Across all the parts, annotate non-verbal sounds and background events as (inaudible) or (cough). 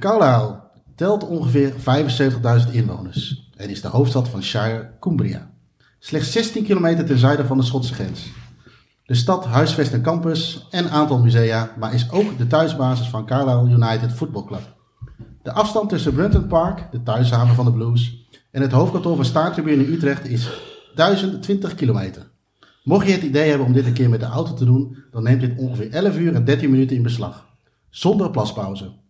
Carlisle telt ongeveer 75.000 inwoners en is de hoofdstad van Shire Cumbria. Slechts 16 kilometer ten zuiden van de Schotse grens. De stad huisvest een campus en aantal musea, maar is ook de thuisbasis van Carlisle United Football Club. De afstand tussen Brunton Park, de thuishaven van de Blues, en het hoofdkantoor van Staartribune in Utrecht is 1020 kilometer. Mocht je het idee hebben om dit een keer met de auto te doen, dan neemt dit ongeveer 11 uur en 13 minuten in beslag. Zonder plaspauze.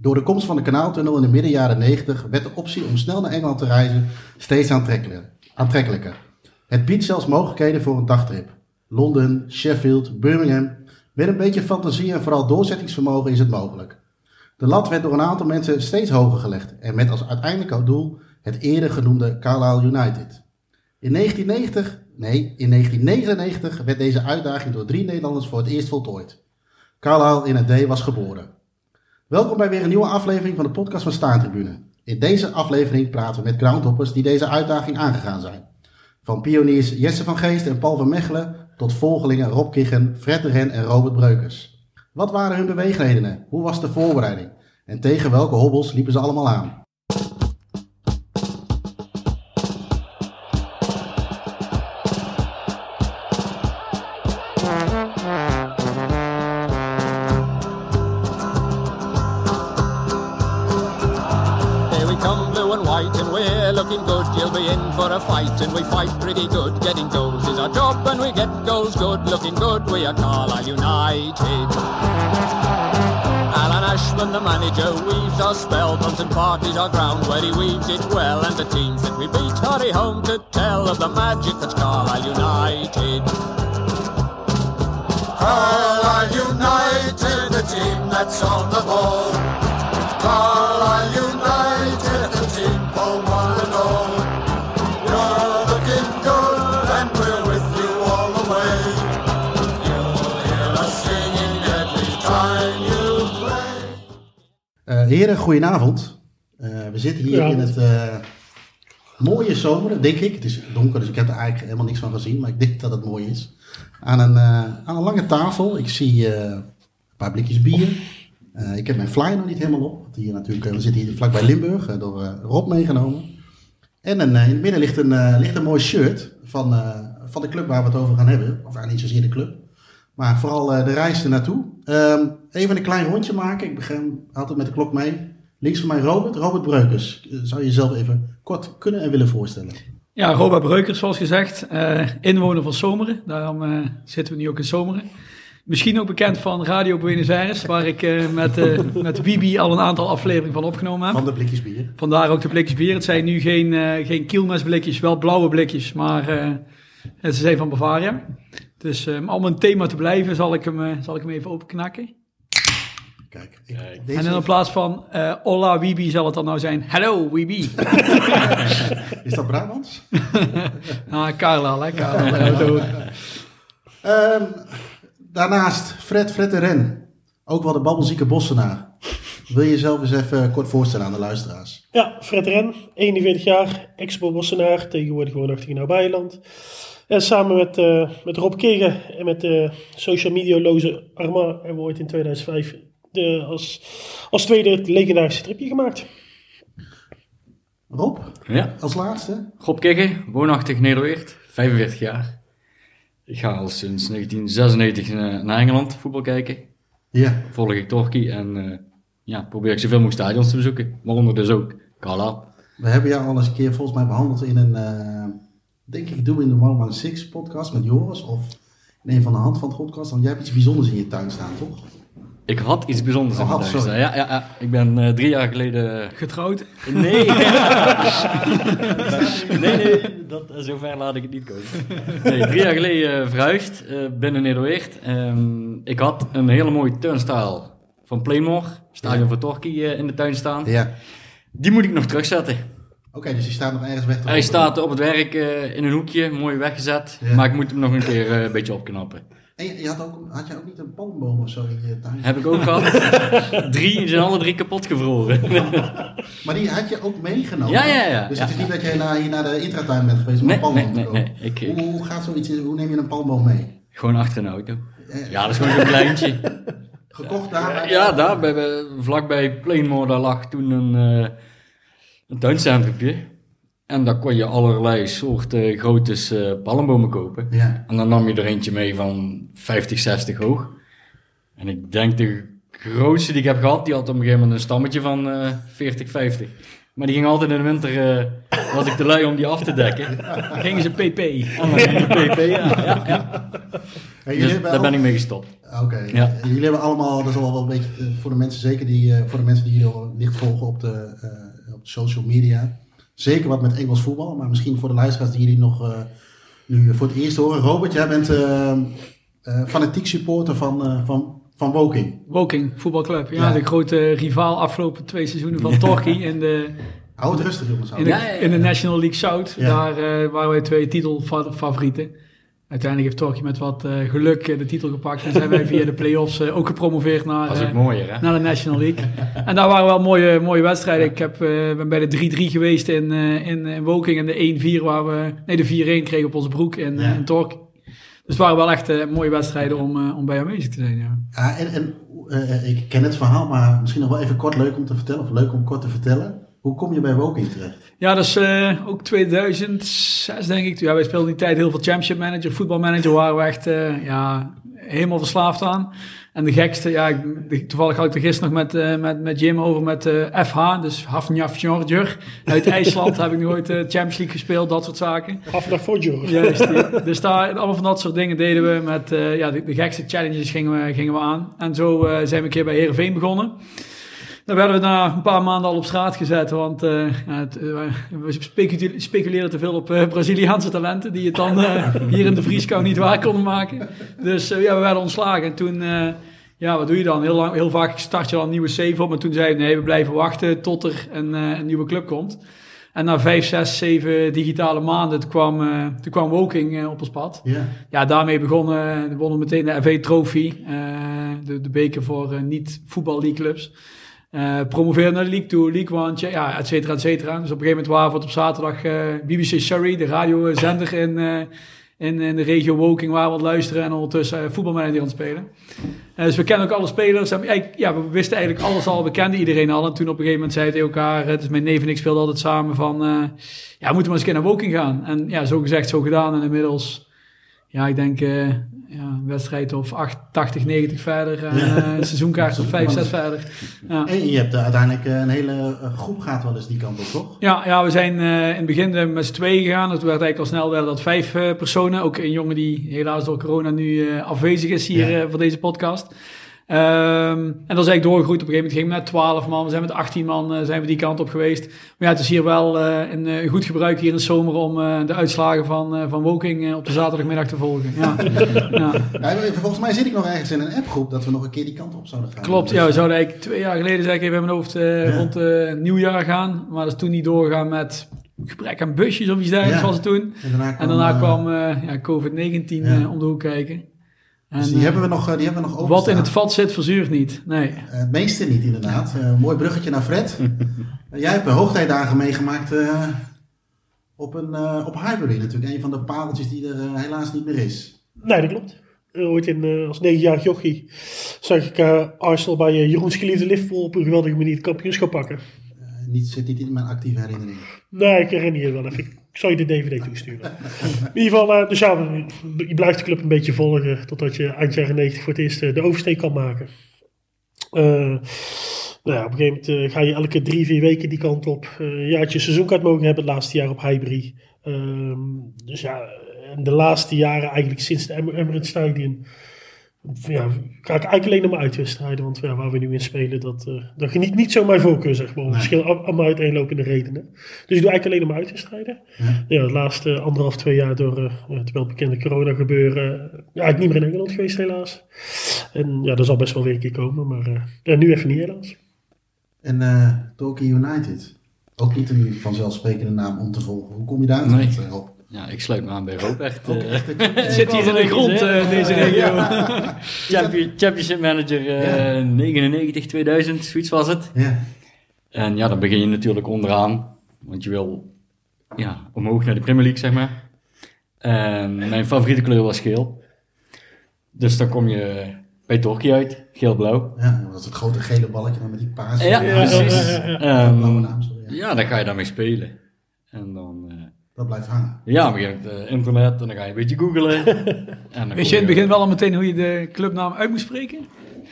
Door de komst van de kanaaltunnel in de midden jaren 90 werd de optie om snel naar Engeland te reizen steeds aantrekkelijker. Het biedt zelfs mogelijkheden voor een dagtrip. Londen, Sheffield, Birmingham. Met een beetje fantasie en vooral doorzettingsvermogen is het mogelijk. De lat werd door een aantal mensen steeds hoger gelegd en met als uiteindelijk doel het eerder genoemde Carlisle United. In 1990, nee, in 1999 werd deze uitdaging door drie Nederlanders voor het eerst voltooid. Carlisle in het D was geboren. Welkom bij weer een nieuwe aflevering van de podcast van Staantribune. In deze aflevering praten we met groundhoppers die deze uitdaging aangegaan zijn. Van pioniers Jesse van Geest en Paul van Mechelen tot volgelingen Rob Kichen, Fred de Ren en Robert Breukers. Wat waren hun beweegredenen? Hoe was de voorbereiding? En tegen welke hobbels liepen ze allemaal aan? A fight, and we fight pretty good. Getting goals is our job, and we get goals good. Looking good, we are Carlisle United. Alan Ashman, the manager, weaves our spell. Brunton Park is our ground where he weaves it well. And the teams that we beat hurry home to tell of the magic that's Carlisle United. Carlisle United, the team that's on the ball. Heren, goedenavond. Eh, we zitten hier in het eh, mooie zomer, denk ik. Het is donker, dus ik heb er eigenlijk helemaal niks van gezien. Maar ik denk dat het mooi is. Aan een, eh, aan een lange tafel. Ik zie eh, een paar blikjes bier. Eh, ik heb mijn flyer nog niet helemaal op. Want Hier natuurlijk, eh, we zitten hier vlakbij Limburg, eh, door eh, Rob meegenomen. En een, eh, in het midden ligt een, eh, ligt een mooi shirt van, eh, van de club waar we het over gaan hebben. Of niet zozeer de club. Maar vooral eh, de reis ernaartoe. Ehm even een klein rondje maken. Ik begin altijd met de klok mee. Links van mij Robert, Robert Breukers. Eh, Zou je jezelf even kort kunnen en willen voorstellen? Ja, Robert Breukers, zoals gezegd. eh, inwoner van Zomeren. Daarom zitten we nu ook in Zomeren. Misschien ook bekend van Radio Buenos Aires, waar ik met, eh (laughs) met Wibi al een aantal afleveringen van opgenomen heb. Van de blikjes bier. Vandaar ook de blikjes bier. Het zijn nu geen, eh geen kielmesblikjes, wel blauwe blikjes, maar ze zijn van Bavaria. Dus eh, om een thema te blijven, zal ik hem, eh, zal ik hem even openknakken. Kijk, ik, En deze dan in plaats van eh Hola Wibi zal het dan nou zijn Hello Wibi. (laughs) is dat Brabants? ah, (laughs) Carla, hè, Carla. Ehm, daarnaast Fred, Fred de Ren. Ook wel de babbelzieke bossenaar. Wil je jezelf eens even kort voorstellen aan de luisteraars? Ja, Fred Ren, 41 jaar, ex-Bossenaar, tegenwoordig woonachtig in Nabijland. En samen met, eh, met Rob Kegen en met de social media-loze Arma hebben we ooit in 2005 de, als, als tweede het legendarische stripje gemaakt. Rob, Ja, als laatste. Rob Kegge, woonachtig Nederweert, 45 jaar. Ik ga al sinds 1996 na- naar Engeland voetbal kijken. Ja, Volg ik Torquay en eh, ja, probeer ik zoveel mogelijk stadions te bezoeken. Waaronder dus ook Carlisle. we hebben jou al eens een keer volgens mij behandeld in een, eh, denk ik, Doe in de 116 podcast met Joris. Of in een van de hand van het podcast. Want jij hebt iets bijzonders in je tuin staan, toch? Ik had iets bijzonders Oh, in mijn had, thuis sorry. staan. Ja, ja, ja. Ik ben eh, drie jaar geleden... Getrouwd. (laughs) Nee! nee, nee, dat, eh, zover laat ik het niet komen. Nee, drie jaar geleden eh, verhuisd eh, binnen Nederweert. Ehm, ik had een hele mooie turnstile van Playmore, stadion Ja. van Torquay, in de tuin staan. Ja. Die moet ik nog terugzetten. Oké, dus die staat nog ergens weg Hij staat op het werk eh, in een hoekje, mooi weggezet. Ja. Maar ik moet hem nog een keer eh, een beetje opknappen. En je, je had, ook, had jij ook niet een palmboom of zo in je tuin? Heb ik ook gehad. (laughs) drie, zijn alle drie kapot gevroren. (laughs) Maar die had je ook meegenomen? Ja, ja, ja. Dus Ja. het is niet dat jij naar, hier naar de intratuin bent geweest om Nee, een palmboom nee, te kopen? nee. Ik- Hoe, hoe gaat zoiets, hoe neem je een palmboom mee? Gewoon achter een auto. Eh, Ja, dat is gewoon zo'n kleintje. (laughs) Gekocht daar? Ja, daar bij, bij, vlakbij Plainmore, daar lag toen een, uh, een tuincentrumpje. En daar kon je allerlei soorten grote uh, palmbomen kopen. Ja. En dan nam je er eentje mee van 50, 60 hoog. En ik denk de grootste die ik heb gehad, die had op een gegeven moment een stammetje van uh, 40, 50. Maar die ging altijd in de winter, uh, was ik te lui om die af te dekken. Dan gingen ze pp. En dan pp, ja. ja, ja. Hey, jullie Dus daar al- ben ik mee gestopt. Oké. Ja. Jullie hebben allemaal, dat is wel een beetje eh, voor de mensen zeker die, eh, voor de mensen die al licht volgen op de, eh, op de social media. Zeker wat met Engels voetbal, maar misschien voor de luisteraars die jullie nog eh, nu voor het eerst horen. Robert, jij bent eh, eh, fanatiek supporter van, van, van Woking. Woking voetbalclub. Ja, Ja. de grote rivaal afgelopen twee seizoenen van (laughs) Torquay in de, Hou het rustig jongens. in de, in de National League South. Ja. Daar waren wij twee titelfavorieten. Uiteindelijk heeft Torquay met wat eh, geluk eh, de titel gepakt. En zijn wij via de play-offs eh, ook gepromoveerd naar, ook eh, mooier, hè? naar de National League. en daar waren wel mooie, mooie wedstrijden. Ik heb, eh, ben bij de 3-3 geweest in, eh, in, in Woking. En de 1-4 waar we... Nee, de 4-1 kregen op onze broek in, Ja. in Torquay. Dus het waren wel echt eh, mooie wedstrijden om, eh, om bij aanwezig te zijn, ja. Ja, en, en eh, ik ken het verhaal, maar misschien nog wel even kort leuk om te vertellen, of leuk om kort te vertellen. Hoe kom je bij Woking terecht? Ja, dat is eh, ook 2006 denk ik. Ja, wij speelden die tijd heel veel championship manager, voetbalmanager. Waren we echt eh, ja, helemaal verslaafd aan. En de gekste, ja, ik, toevallig had ik er gisteren nog met, eh, met, met Jim over met FH. Dus Hafnjafjordur. Uit (laughs) IJsland heb ik nog ooit Champions League gespeeld, dat soort zaken. Af naar Fodjor. Juist, die- (laughs) dus daar, allemaal van dat soort dingen deden we met ja, de, de gekste challenges gingen we, gingen we aan. En zo zijn we een keer bij Heerenveen begonnen. Dan werden we na een paar maanden al op straat gezet, want eh, het, eh, we specu- speculeerden te veel op eh, Braziliaanse talenten, die het dan (laughs) hier in de vrieskou niet waar konden maken. Dus ja, we werden ontslagen. En toen, ja, wat doe je dan? Heel, lang, heel vaak start je al een nieuwe save op, maar toen zei ik, nee, we blijven wachten tot er een, een nieuwe club komt. En na vijf, zes, zeven digitale maanden toen kwam, eh, toen kwam Woking op ons pad. Ja. Ja, daarmee begonnen, we wonnen meteen de FA Trophy, de, de beker voor eh, niet-voetbal league clubs. Eh promoveerde naar League Two, League One, ja, et cetera, et cetera. Dus op een gegeven moment waren we op zaterdag eh, BBC Surrey, de radiozender in, eh, in, in de regio Woking, waar we het luisteren en ondertussen voetbalmanager aan het spelen. Dus we kennen ook alle spelers. En, ja, we wisten eigenlijk alles al, we kenden iedereen al. En toen op een gegeven moment zeiden tegen elkaar, eh, dus mijn neef en ik speelden altijd samen van, ja, we moeten maar eens een keer naar Woking gaan. En ja, zo gezegd, zo gedaan. En inmiddels, ja, ik denk, eh, ja, een wedstrijd of 80, 90 verder. En eh, (laughs) een seizoenkaart of 5, 6 verder. Ja. En je hebt uiteindelijk eh, een hele groep gaat wel eens die kant op, toch? Ja, ja, we zijn in het begin met z'n tweeën gegaan. Het werd eigenlijk al snel werden dat vijf personen. Ook een jongen die helaas door corona nu afwezig is hier Ja. voor deze podcast. Ehm, en dat is eigenlijk doorgegroeid. Op een gegeven moment gingen we met 12 man. We zijn met 18 man eh, zijn we die kant op geweest. Maar ja, het is hier wel eh, een eh, goed gebruik hier in de zomer om de uitslagen van, van Woking op de zaterdagmiddag te volgen. Ja, (laughs) ja. Ja, volgens mij zit ik nog ergens in een appgroep dat we nog een keer die kant op zouden gaan. Klopt, ja, we zouden eigenlijk twee jaar geleden zeg ik even in mijn hoofd Ja. rond nieuwjaar gaan. Maar dat is toen niet doorgegaan met gebrek aan busjes of iets dergelijks was het toen. En daarna kwam, En daarna kwam eh, ja, COVID-19 Ja. eh, om de hoek kijken. En, dus die hebben we nog, die hebben we nog over. wat in het vat zit, verzuurt niet. Nee. Eh, het meeste niet, inderdaad. Eh, mooi bruggetje naar Fred. (laughs) Jij hebt de hoogtijdagen meegemaakt eh, op, een, eh, op Highbury. Natuurlijk een van de pareltjes die er helaas niet meer is. Nee, dat klopt. Ooit in, eh, als negenjarig jochie zag ik eh, Arsenal bij Jeroens geliefde Liverpool op een geweldige manier het kampioenschap pakken. Niet, zit niet in mijn actieve herinnering. Nee, ik herinner je wel even. Zal je de DVD toesturen. In ieder geval, eh, dus ja, je blijft de club een beetje volgen totdat je eind jaren 90 voor het eerst eh, de oversteek kan maken. Eh, nou ja, op een gegeven moment ga je elke drie, vier weken die kant op. Eh, een jaartje seizoenkaart mogen hebben het laatste jaar op Highbury. Ehm, dus ja, en de laatste jaren eigenlijk sinds de Em- Emirates Stadion ja, ga ik eigenlijk alleen nog maar uitwedstrijden. Want ja, waar we nu in spelen, dat, eh, dat geniet niet zo mijn voorkeur, zeg maar. Om Nee. verschillende allemaal uiteenlopende redenen. Dus ik doe eigenlijk alleen nog maar uitwedstrijden. Ja. Ja, de laatste anderhalf, twee jaar door eh, ja, het welbekende corona gebeuren. eh, ja, ik niet meer in Engeland geweest helaas. En ja, dat zal best wel weer een keer komen. Maar eh, ja, nu even niet helaas. En eh Tokyo United. Ook niet een vanzelfsprekende naam om te volgen. Hoe kom je daar Nee. Rob? Ja, ik sluit me aan bij Rob echt. Ook eh, Het (laughs) zit hier in de grond, eh, deze regio. (laughs) champion- championship manager eh, Ja. 99, 2000, zoiets was het. Ja. En ja, dan begin je natuurlijk onderaan. Want je wil ja, omhoog naar de Premier League, zeg maar. En mijn favoriete kleur was geel. Dus dan kom je bij Torquay uit, geel-blauw. Ja, dat is het grote gele balletje dan met die paas. Ja, ja, precies. ja, ja, Ehm. Ja. ja, dan ga je daarmee spelen. En dan, eh, Dat blijft hangen. ja, begin het eh, internet en dan ga je een beetje googlen. (laughs) En dan Weet je in het begin wel al meteen hoe je de clubnaam uit moet spreken?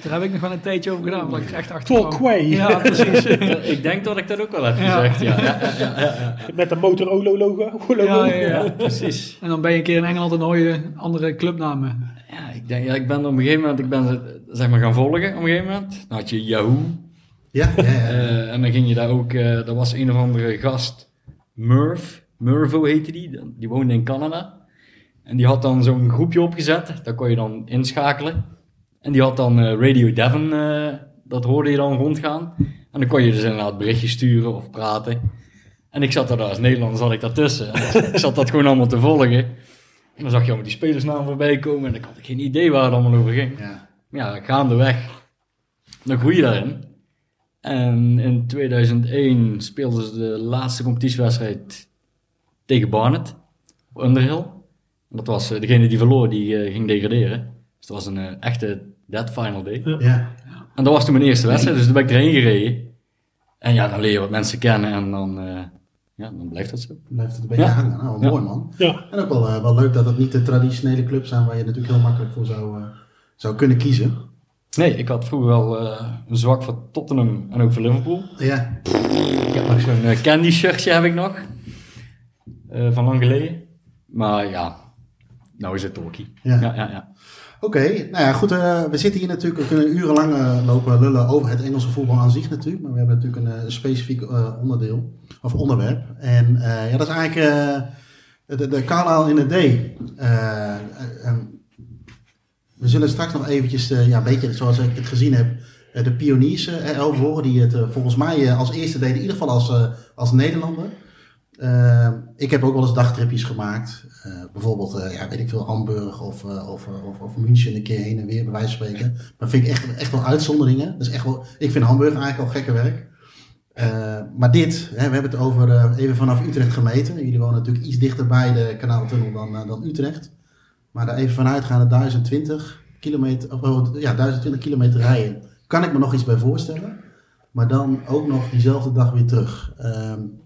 Daar heb ik nog wel een tijdje over gedaan, omdat ik echt achter. Torquay. Ja, (laughs) precies. Ik denk dat ik dat ook wel heb Ja. gezegd, ja. (laughs) ja, ja, ja, ja. Met een Motorola logo. logo. Ja, ja, ja. Ja, precies. En dan ben je een keer in Engeland en hoor je andere clubnamen. Ja, ik, denk, ja, ik ben op een gegeven moment ik ben, ze, zeg maar gaan volgen op een gegeven moment. Dan had je Yahoo. Ja, ja, ja. eh, en dan ging je daar ook, eh er was een of andere gast, Murph, Murvo heette die, die woonde in Canada. En die had dan zo'n groepje opgezet, daar kon je dan inschakelen. En die had dan eh, Radio Devon, eh, dat hoorde je dan rondgaan. En dan kon je dus inderdaad berichtjes sturen of praten. En ik zat daar als Nederlander, zat ik daartussen. En ik zat dat gewoon allemaal te volgen. En dan zag je allemaal die spelersnaam voorbij komen en ik had geen idee waar het allemaal over ging. ja. Ja, gaandeweg, dan groei je daarin. En in 2001 speelden ze de laatste competitiewedstrijd tegen Barnet, op Underhill. En dat was eh, degene die verloor, die eh, ging degraderen. Dus dat was een eh, echte dead final day. ja. En dat was toen mijn eerste wedstrijd, dus toen ben ik erheen gereden. En ja, dan leer je wat mensen kennen en dan, eh, ja, dan blijft dat zo. Blijft het een beetje Ja. hangen. Nou, Ja. mooi man. Ja. En ook wel, eh, wel leuk dat het niet de traditionele clubs zijn waar je natuurlijk heel makkelijk voor zou, eh, zou kunnen kiezen. Nee, ik had vroeger wel eh, een zwak voor Tottenham en ook voor Liverpool. Ja, Ik heb nog zo'n candy shirtje heb ik nog. Eh, van lang geleden. Maar ja, nou is het Torquay. Ja. Ja, ja, ja. oké. Nou ja, goed. eh, we zitten hier natuurlijk, we kunnen urenlang eh, lopen lullen over het Engelse voetbal aan zich natuurlijk. Maar we hebben natuurlijk een, specifiek eh, onderdeel, of onderwerp. En eh, ja, dat is eigenlijk eh, de, de Carlisle in het D. We zullen straks nog eventjes, eh, ja, een beetje zoals ik het gezien heb, eh, de pioniers eh, erover horen. Die het volgens mij eh, als eerste deden, in ieder geval als, eh, als Nederlander. Ik heb ook wel eens dagtripjes gemaakt. Eh, bijvoorbeeld, eh, ja, weet ik veel, Hamburg of, eh, of, of, of München een keer heen en weer, bij wijze van spreken. Maar vind ik echt, echt wel uitzonderingen. Is echt wel, ik vind Hamburg eigenlijk al gekke werk. Maar dit, hè, we hebben het over even vanaf Utrecht gemeten. Jullie wonen natuurlijk iets dichter bij de kanaaltunnel dan, dan Utrecht. Maar daar even vanuitgaande 1020 kilometer, oh, ja, 1020 kilometer rijden, kan ik me nog iets bij voorstellen. Maar dan ook nog diezelfde dag weer terug. Ehm, eh, eh,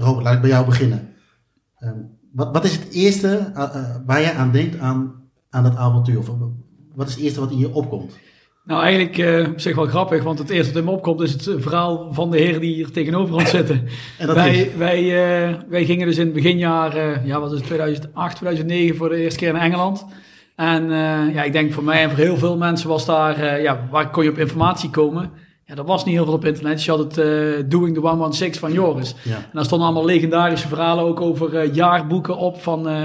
Robert, laat ik bij jou beginnen. Ehm, wat, wat is het eerste eh, eh, waar je aan denkt aan, aan dat avontuur? Of, eh, wat is het eerste wat in je opkomt? Nou, eigenlijk eh, op zich wel grappig, want het eerste wat in me opkomt is het verhaal van de heren die hier tegenover ons zitten. (laughs) Wij, is, wij, eh, wij gingen dus in het beginjaar, eh, ja, wat is het, 2008, 2009 voor de eerste keer naar Engeland. En eh, ja, ik denk voor mij en voor heel veel mensen was daar, eh, ja, waar kon je op informatie komen? Ja, er was niet heel veel op internet. Dus je had het eh, Doing the 116 van Joris. ja. En daar stonden allemaal legendarische verhalen ook over eh, jaarboeken op van, eh,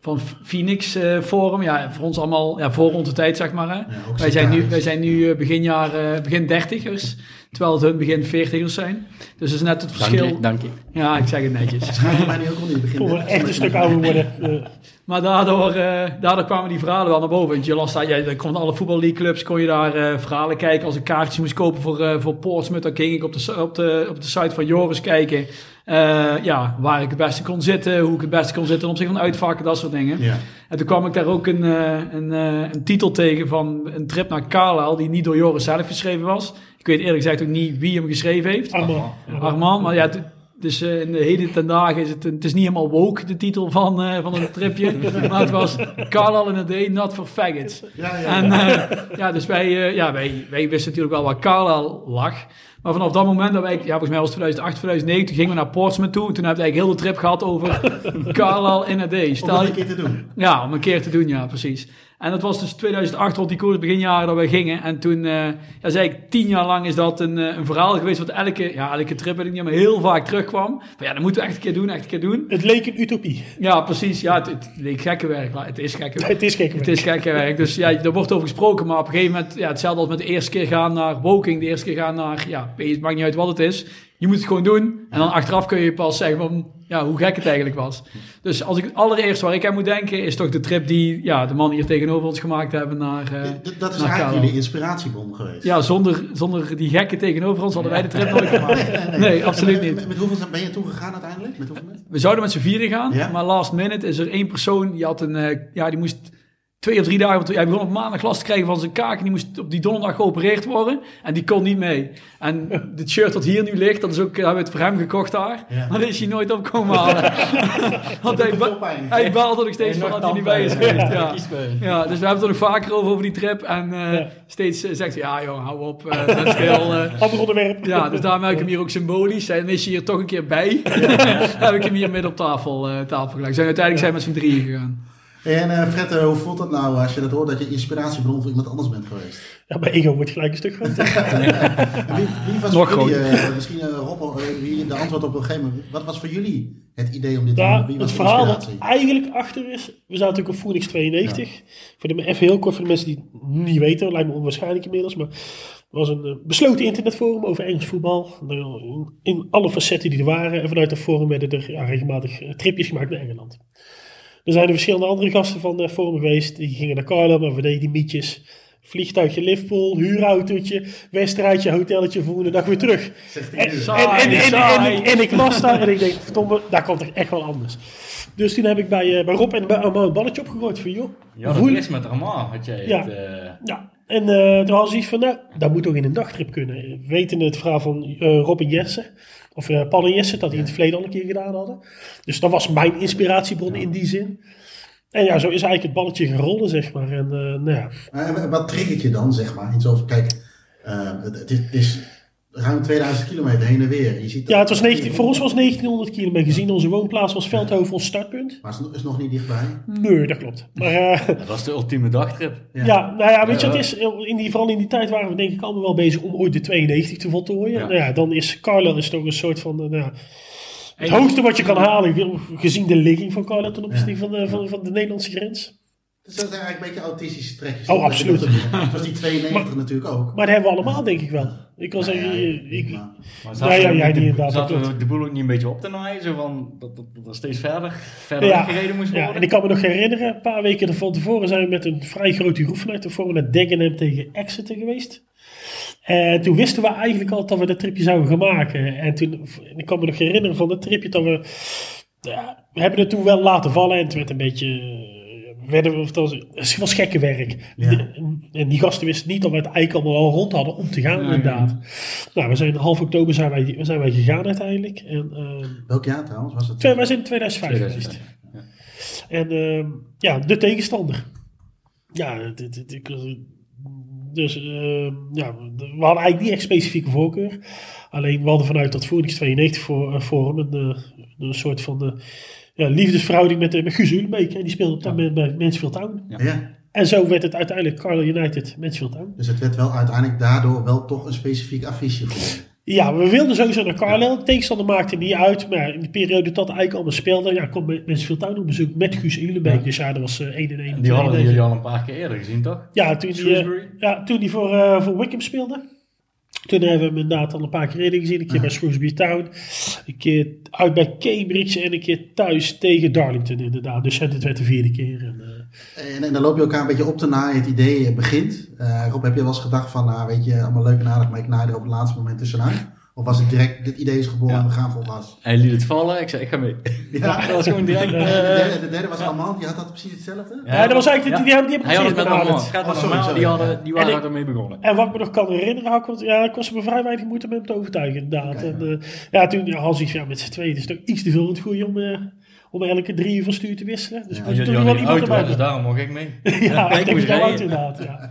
van Phoenix Forum. Ja, voor ons allemaal ja, voor onze tijd, zeg maar. Hè. Ja, wij, zijn nu, wij zijn nu begin, jaar, begin dertigers, terwijl het hun begin veertigers zijn. Dus dat is net het Dank verschil. je, dank je. Ja, ik zeg het netjes. Schrijf mij nu ook al in het begin. Voor een echt een stuk ouder worden. (laughs) Maar daardoor, eh, daardoor kwamen die verhalen wel naar boven. Want je las daar, ja, dan kon alle voetballeagueclubs, kon je daar eh, verhalen kijken. Als ik kaartjes moest kopen voor, eh voor Portsmouth, dan ging ik op de, op de, op de site van Joris kijken. eh, ja, waar ik het beste kon zitten, hoe ik het beste kon zitten ten opzichte van uitvakken, dat soort dingen. Ja. En toen kwam ik daar ook een, eh, een, eh, een titel tegen van een trip naar Carlisle, die niet door Joris zelf geschreven was. Ik weet eerlijk gezegd ook niet wie hem geschreven heeft. Armand. Armand, maar ja, het- dus in de heden ten dagen is het, een- het is niet helemaal woke, de titel van, eh, van een tripje. (laughs) maar het was Carlisle in a day, not for faggots. Ja, ja, En eh, ja, dus wij, ja, wij, wij wisten natuurlijk wel waar Carlisle lag. Maar vanaf dat moment, dat wij, ja, volgens mij was het 2008, 2009, toen gingen we naar Portsmouth toe. En toen hebben we eigenlijk heel de trip gehad over (laughs) Carlisle in a day. Om dat een keer te doen. ja, om een keer te doen, ja, precies. En dat was dus 2008 rond die koers, beginjaren dat we gingen. En toen, eh ja, zei ik, tien jaar lang is dat een, eh, een verhaal geweest wat elke, ja, elke trip, weet ik niet, maar heel vaak terugkwam. Van ja, dat moeten we echt een keer doen, echt een keer doen. Het leek een utopie. Ja, precies. Ja, het, het leek gekke werk, maar het is gekke werk. (laughs) Het is gek. Het is gekke werk. Dus ja, er wordt over gesproken, maar op een gegeven moment, ja, hetzelfde als met de eerste keer gaan naar Woking, de eerste keer gaan naar, ja, het maakt niet uit wat het is. Je moet het gewoon doen. En dan achteraf kun je pas zeggen van, ja, hoe gek het eigenlijk was. Dus als ik allereerst waar ik aan moet denken, is toch de trip die, ja, de man hier tegenover ons gemaakt hebben naar, eh, Dat is naar eigenlijk jullie inspiratiebron geweest. Ja, zonder, zonder die gekken tegenover ons hadden wij de trip nooit gemaakt. (laughs) Nee, absoluut niet. Met, met hoeveel ben je toegegaan uiteindelijk? Met hoeveel? We zouden met z'n vieren gaan, Ja. maar last minute is er één persoon die had een, eh, ja, die moest twee of drie dagen, want hij begon op maandag last te krijgen van zijn kaak. En die moest op die donderdag geopereerd worden. En die kon niet mee. En (laughs) het shirt dat hier nu ligt, dat is ook, hebben we het voor hem gekocht daar. Maar daar is hij nooit op komen halen. (laughs) (laughs) want hij, hij baalt er nog steeds van dat hij niet bij is geweest. Ja. Ja, dus we hebben het er nog vaker over, over die trip. En eh, Ja. steeds eh, zegt hij, ja joh, hou op, eh ben stil. eh. Ander onderwerp. Ja, dus daarom heb ik hem hier ook symbolisch. En is hij hier toch een keer bij. heb ik hem hier midden op tafel, tafel gelegd. Zijn, uiteindelijk zijn we met z'n drieën gegaan. En eh Fred, eh, hoe voelt dat nou als je dat hoort dat je inspiratiebron voor iemand anders bent geweest? Ja, mijn ego wordt gelijk een stuk groter. (laughs) Wie, wie was Nog voor jullie, eh, misschien eh, Rob, wie de antwoord op een gegeven moment, wat was voor jullie het idee om dit te doen? Ja, Wie het was de verhaal dat inspiratie? eigenlijk achter is, we zaten natuurlijk op Phoenix 92. Voor de, even heel kort voor de mensen die het niet weten, lijkt me onwaarschijnlijk inmiddels, maar het was een besloten internetforum over Engels voetbal. Nou, In, alle facetten die er waren. En vanuit dat forum werden er ja, regelmatig tripjes gemaakt naar Engeland. Er zijn er verschillende andere gasten van het forum geweest. Die gingen naar Carlo, maar we deden die mietjes. Vliegtuigje Liverpool, huurautootje, wedstrijdje, hotelletje, volgende dag weer terug. En, en, en, en, en, en ik las daar en ik denk, verdomme, daar komt er echt wel anders. Dus toen heb ik bij, eh, bij Rob en bij Armand een balletje opgegooid van joh. Ja, dat voel- is met Arma, had jij Ja. het... eh, Ja, en eh toen had ze iets van, nou, dat moet toch in een dagtrip kunnen. Weten het verhaal van eh, Rob en Jesse, of Paul en Jesse, dat die in het verleden al een keer gedaan hadden. Dus dat was mijn inspiratiebron in die zin. En ja, zo is eigenlijk het balletje gerollen, zeg maar. En eh, nou ja, wat triggert je dan, zeg maar? In zo, kijk, het, is, het is ruim 2000 kilometer heen en weer. Je ziet ja het was 19, voor ons was 1900 kilometer gezien. Onze woonplaats was Veldhoven ons startpunt. Maar het is nog niet dichtbij. Nee, dat klopt. Maar eh, (laughs) dat is de ultieme dagtrip. Ja, nou ja, weet je, het is, in die, vooral in die tijd waren we denk ik allemaal wel bezig om ooit de 92 te voltooien. Ja. Nou ja, dan is Carlo is toch een soort van, eh, nou het hoogste wat je kan halen, gezien de ligging van Carlo ten opzichte van, de, van, van de Nederlandse grens. Dus dat zijn eigenlijk een beetje autistische trekjes. Oh, absoluut. Zoals die (laughs) 92 natuurlijk ook. Maar dat hebben we allemaal denk ik wel. Ik kan Nou ja, zeggen, ik, maar- Maar Nou ja, we jij de, niet inderdaad, dat zaten we klopt. de boel ook niet een beetje op te naaien? Zo van, dat, dat, dat er steeds verder, verder ja, gereden moest ja, worden? en ik kan me nog herinneren, een paar weken van tevoren zijn we met een vrij grote groep vanuit tevoren naar Dagenham tegen Exeter geweest. En toen wisten we eigenlijk al dat we dat tripje zouden gaan maken. En toen, en ik kan me nog herinneren van dat tripje dat we, ja, we hebben het toen wel laten vallen en het werd een beetje, eh, werden we, of het was, het was gekke werk. Ja. En, en die gasten wisten niet dat we het eigenlijk allemaal al rond hadden om te gaan Ja, ja. inderdaad. Nou, we zijn half oktober zijn wij, zijn wij gegaan uiteindelijk. En, ehm, Welk jaar trouwens was het? Twee, wij zijn in 2005 geweest. 2005, ja. En ehm, ja, de tegenstander. Ja, dit, dit, ik was- dus ehm, ja, we hadden eigenlijk niet echt specifieke voorkeur. Alleen we hadden vanuit dat Phoenix 92 voor, eh, forum een, eh, een soort van eh, ja, liefdesverhouding met, met Guus hè. Die speelde op dat moment bij Mansfield Town. Ja. En zo werd het uiteindelijk Carlo United Mansfield Town. Dus het werd wel uiteindelijk daardoor wel toch een specifiek affiche geworden. Ja, we wilden sowieso naar Carlisle. De tegenstander maakte niet uit. Maar in de periode dat eigenlijk allemaal speelde, ja, kwam Mansfield Town op bezoek met Guus Ulenbeek. Dus ja, dat was eh 1 en 1. En die hadden jullie al een paar keer eerder gezien, toch? Ja, toen die, eh, ja, toen die voor, eh voor Wickham speelde. Toen hebben we hem inderdaad al een paar keer eerder gezien. Een keer bij Shrewsbury Town. Een keer uit bij Cambridge. En een keer thuis tegen Darlington inderdaad. Dus het werd de vierde keer. En, eh, En, en dan loop je elkaar een beetje op te naaien. Het idee begint. Eh, Rob, heb je wel eens gedacht van, nou weet je, allemaal leuk en aardig, maar ik naai er op het laatste moment tussenuit? Of was het direct, dit idee is geboren Ja. en we gaan vol gas? Hij liet het vallen, ik zei, ik ga mee. Ja. dat was gewoon (laughs) direct... De eh, derde, de derde was Armand, die had dat precies hetzelfde? ja, dat was eigenlijk, die, die, hebben- die hebben Hij had het precies met allemaal. Het gaat Oh, met sorry, allemaal. sorry. Die, hadden, die waren ermee begonnen. En wat ik me nog kan herinneren, had ik, want, ja, het kostte me vrij weinig moeite om hem te overtuigen, inderdaad. En, eh, ja, toen ja, had ik ja, met z'n tweeën, het is toch iets te veel het goede om, eh, om elke drie uur van stuur te wisselen. Dus Ja, moet er toch hadden wel iemand erbij dus daarom mocht ik mee. Ja, ik ik denk wel uit inderdaad, ja.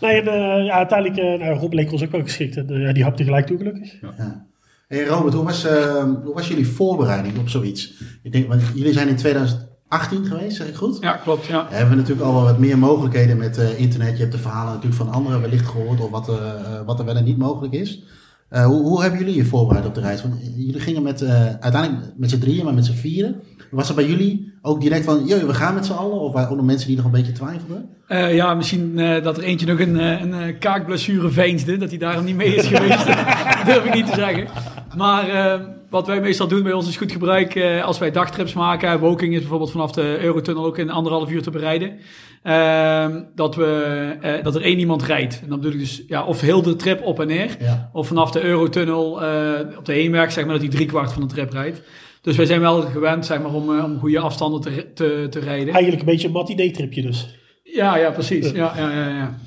Nee, en eh, ja, uiteindelijk, eh nou, Rob leek ons ook wel geschikt. En die hapte gelijk toe, gelukkig. Ja. Hey Robert, hoe was, eh, hoe was jullie voorbereiding op zoiets? Ik denk, want jullie zijn in 2018 geweest, zeg ik goed? Ja, klopt. Ja. We hebben natuurlijk al wel wat meer mogelijkheden met eh, internet. Je hebt de verhalen natuurlijk van anderen wellicht gehoord of wat, wat er wel en niet mogelijk is. Eh, hoe, hoe hebben jullie je voorbereid op de reis? Want jullie gingen met, eh, uiteindelijk met z'n drieën, maar met z'n vieren. Was er bij jullie ook direct van, joh, we gaan met z'n allen? Of waren er ook nog mensen die nog een beetje twijfelden? Eh, ja, misschien eh, dat er eentje nog een, eh, een kaakblessure veensde. Dat hij daarom niet mee is geweest. dat (laughs) durf ik niet te zeggen. Maar wat wij meestal doen bij ons is goed gebruik als wij dagtrips maken. Woking is bijvoorbeeld vanaf de Eurotunnel ook in anderhalf uur te bereiden. Ehm, dat, we, dat er één iemand rijdt. En dan bedoel ik dus ja, of heel de trip op en neer. Ja. Of vanaf de Eurotunnel op de heenweg, zeg maar dat hij driekwart van de trip rijdt. Dus wij zijn wel gewend zeg maar, om, eh, om goede afstanden te, te, te rijden. Eigenlijk een beetje een mat idee-tripje dus. Ja, ja, precies. Ja, ja, ja, ja.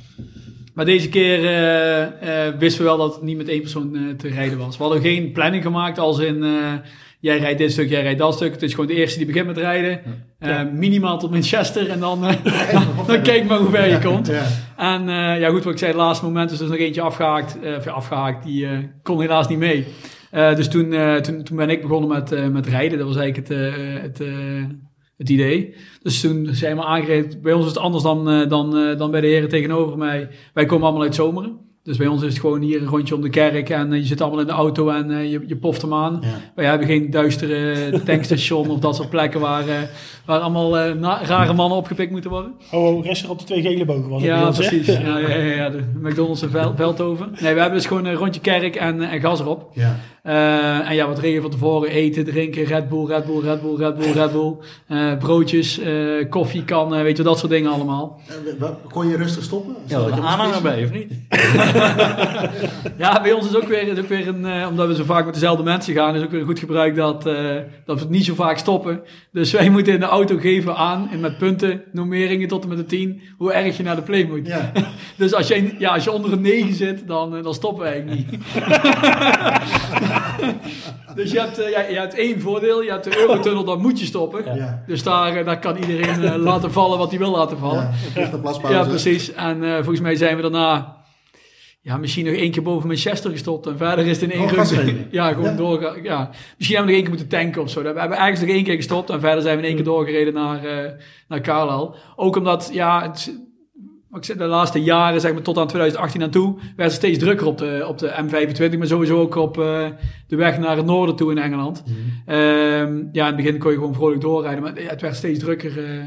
Maar deze keer eh, eh, wisten we wel dat het niet met één persoon te rijden was. We hadden geen planning gemaakt als in... eh, jij rijdt dit stuk, jij rijdt dat stuk. Het is gewoon de eerste die begint met rijden. Eh, minimaal tot Manchester en dan, eh, (laughs) dan kijk maar hoe ver je komt. Ja. En eh, ja, goed, wat ik zei, het laatste moment is dus nog eentje afgehaakt. eh, of afgehaakt, die eh, kon helaas niet mee. Eh, dus toen, eh, toen, toen ben ik begonnen met, eh, met rijden. Dat was eigenlijk het, het, het idee. Dus toen zijn we aangereden. Bij ons is het anders dan, dan, dan bij de heren tegenover mij. Wij komen allemaal uit Zomeren. Dus bij ons is het gewoon hier een rondje om de kerk en je zit allemaal in de auto en je, je poft hem aan. Ja. Wij hebben geen duistere (laughs) tankstation of dat soort plekken waar, waar allemaal rare mannen opgepikt moeten worden. Oh, oh, restaurant de twee gele bogen was het Ja, ons, precies. (laughs) Ja, ja, ja, de McDonald's en Vel- Veldhoven. Nee, we hebben dus gewoon een rondje kerk en, en gas erop. Ja. Eh, en ja, wat regen van tevoren. Eten, drinken, Red Bull, Red Bull, Red Bull, Red Bull, Red Bull. Eh, broodjes, eh, koffie, kan, weet je, dat soort dingen allemaal. Kon je rustig stoppen? Ja, dat een aanhanger bij, of niet? (laughs) Ja, bij ons is ook weer, is ook weer een, eh, omdat we zo vaak met dezelfde mensen gaan, is ook weer een goed gebruik dat, eh, dat we het niet zo vaak stoppen. Dus wij (laughs) moeten in de auto geven aan, en met punten, nummeringen tot en met de 10, hoe erg je naar de play moet. Ja. (laughs) Dus als je, ja, als je onder een 9 zit, dan, dan stoppen we eigenlijk niet. Dus je hebt, eh, ja, je hebt één voordeel, je hebt de Eurotunnel, dan moet je stoppen. Ja. Dus daar, eh, daar kan iedereen eh, (laughs) laten vallen wat hij wil laten vallen. Ja. Ja, precies. En volgens mij zijn we daarna ja, misschien nog één keer boven Manchester gestopt. En verder is het in één geven. (laughs) Ja, gewoon Ja. doorgaan. Ja. Misschien hebben we nog één keer moeten tanken of zo. We hebben ergens nog één keer gestopt. En verder zijn we in één keer doorgereden naar, eh naar Carlisle. Ook omdat, ja, het, ik zeg, de laatste jaren, zeg maar tot aan 2018 aan toe, werd het steeds drukker op de, op de M25. Maar sowieso ook op eh, de weg naar het noorden toe in Engeland. Ehm, ja, in het begin kon je gewoon vrolijk doorrijden, maar ja, het werd steeds drukker. eh.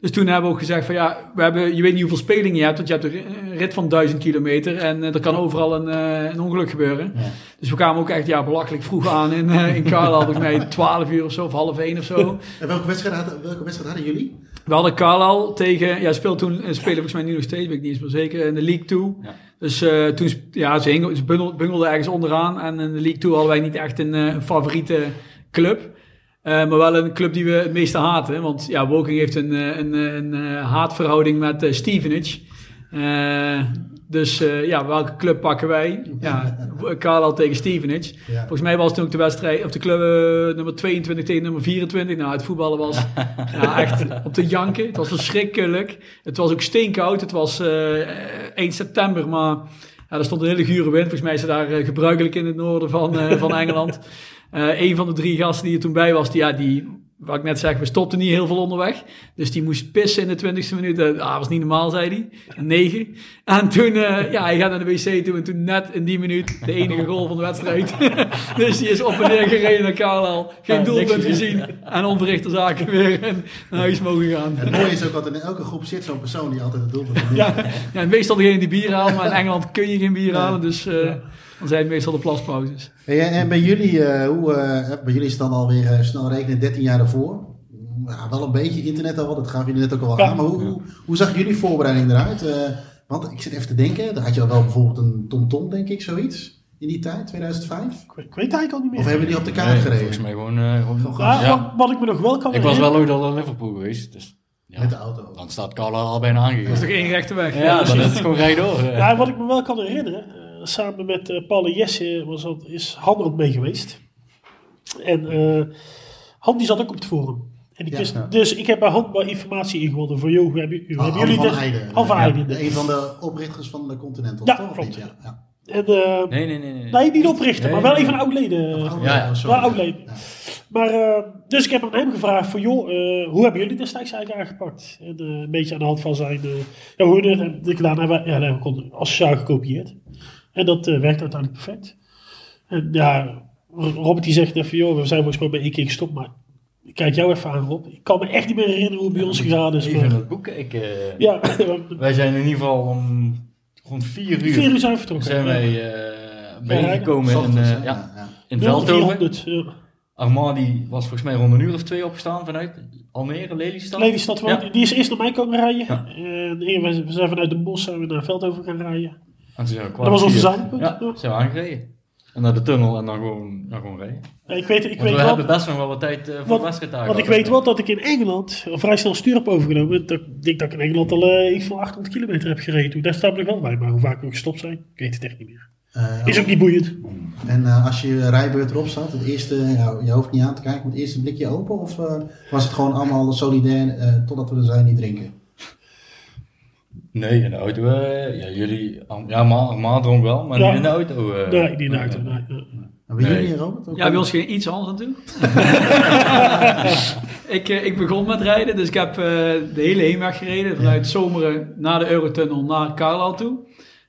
Dus toen hebben we ook gezegd van ja, we hebben, je weet niet hoeveel spelingen je hebt, want je hebt een een rit van 1000 kilometer en eh, er kan overal een, eh, een ongeluk gebeuren. Ja. Dus we kwamen ook echt ja, belachelijk vroeg aan in, eh in Carlisle, volgens mij 12 uur of zo, of half 1 of zo. (laughs) En welke wedstrijd, hadden, welke wedstrijd hadden jullie? We hadden Carlisle tegen, ja, speelt toen, eh, spelen volgens mij nu nog steeds, weet ik niet eens meer zeker, in de League 2. Ja. Dus eh, toen, ja, ze, hingen, ze bungel- bungelden ergens onderaan. En in de League 2 hadden wij niet echt een, eh, een favoriete club. Eh, maar wel een club die we het meeste haten. Want ja, Woking heeft een, eh, een, eh, een, haatverhouding met Stevenage. Dus ja, welke club pakken wij? Ja, (laughs) Carlisle tegen Stevenage. Ja. Volgens mij was het toen ook de wedstrijd, of de club nummer 22 tegen nummer 24. Nou, het voetballen was (laughs) ja, echt op de janken. Het was verschrikkelijk. Het was ook steenkoud. Het was eh 1 september, maar ja, er stond een hele gure wind. Volgens mij is het daar gebruikelijk in het noorden van, van (laughs) Engeland. Eh een van de drie gasten die er toen bij was, die, ja, die, wat ik net zeg, we stopten niet heel veel onderweg. Dus die moest pissen in de 20ste minuut. Dat ah, was niet normaal, zei hij. Een negen. En toen, eh, ja, hij gaat naar de wc toe en toen net in die minuut de enige goal van de wedstrijd. (laughs) dus die is op en neer gereden naar Carlisle. Geen Ja, doelpunt gezien. En onverrichte zaken weer in- naar huis mogen gaan. Het mooie is ook dat in elke groep zit zo'n persoon die altijd het doelpunt verdient. Ja, ja, meestal degene die bier haalt, maar in Engeland kun je geen bier halen. Dus eh, dan zijn het meestal de plaspauzes. Hey, en en bij jullie, eh, hoe, eh, bij jullie is het dan alweer eh, snel rekenen 13 jaar ervoor. Ja, wel een beetje internet al, dat gaven jullie net ook al Ja. aan. Maar hoe, hoe, hoe zag jullie voorbereiding eruit? Eh, want ik zit even te denken, dan had je al wel bijvoorbeeld een TomTom, denk ik, zoiets. In die tijd, 2005? Ik weet eigenlijk al niet meer. Of hebben die op de kaart Nee, gereden? volgens mij gewoon... eh, gewoon Ja, ja. Wat, wat ik me nog wel kan Ik was herinneren- wel ooit al in Liverpool geweest, dus... Ja, Met de auto. Dan staat Carla al bijna Dat is toch één rechte weg? Ja, dan is het gewoon rijdoor. eh. Ja, wat ik me wel kan herinneren, samen met eh, Paul en Jesse was dat, is Han ook mee geweest. En eh Han die zat ook op het forum. En ik Ja, wist, ja. Dus ik heb bij Han wel informatie ingewonnen voor, hoe hebben, hoe hebben Han jullie van? Heijden. Han van Ja, Heijden. de- Een van de oprichters van de Continental. Ja, toch? Klopt. Ja, ja. En, eh, Nee, nee, nee. nee. nee, niet oprichten, Nee, maar wel nee. even oud-leden. Oh, Ja, ja. sorry. Wel oud-leden. Ja. Maar, eh, dus ik heb aan hem gevraagd van, joh, eh, hoe hebben jullie destijds eigenlijk aangepakt? En een beetje aan de hand van zijn, ja, hoe we het gedaan hebben, ja, dat hebben we gewoon als sociaal gekopieerd. En dat eh, werkt uiteindelijk perfect. En ja, Robert die zegt even, joh, we zijn volgens mij bij één keer gestopt, maar ik kijk jou even aan, Rob. Ik kan me echt niet meer herinneren hoe het bij ons gegaan is. Even Maar, het boek kijken. ja, (laughs) Wij zijn in ieder geval om rond vier uur, vier uur zijn we vertrokken. zijn wij eh bijeengekomen in, eh, hè? ja, ja. in 0400, Veldhoven. ja. Armand die was volgens mij rond een uur of twee opgestaan vanuit Almere, Lelystad. Lelystad, Ja. die is eerst naar mij komen rijden. Ja. En we zijn vanuit de bos zijn we naar Veldhoven gaan rijden. En Dat was ons vier- verzamelpunt. Ja, zijn we aangereden. En naar de tunnel en dan gewoon, dan gewoon rijden. Ik weet, ik Want weet we wel, hebben best nog wel wat tijd eh, voor wedstrijddagen. want ik weet wel dat ik in Engeland al vrij snel stuur heb overgenomen. Dat, ik denk dat ik in Engeland al eh, iets van 800 kilometer heb gereden. toen. Daar staat ik wel bij, maar hoe vaak we gestopt zijn, ik weet het echt niet meer. Eh, Is ook niet boeiend. En eh, als je rijbeurt erop staat, het eerste, je hoeft niet aan te kijken, maar het eerste blikje open? Of was het gewoon allemaal solidair eh, totdat we er zijn niet drinken? Nee, in de auto, eh, ja, jullie, ja, Ma, Ma dronk wel, maar Ja. niet in de auto. eh. nee, niet in de auto. Nee, nee. Jullie, Robert? Ook Ja, bij ons ging iets anders aan toe. (laughs) ik, eh, ik begon met rijden, dus ik heb eh, de hele heenweg gereden. Vanuit Zomeren naar de Eurotunnel naar Carlisle toe.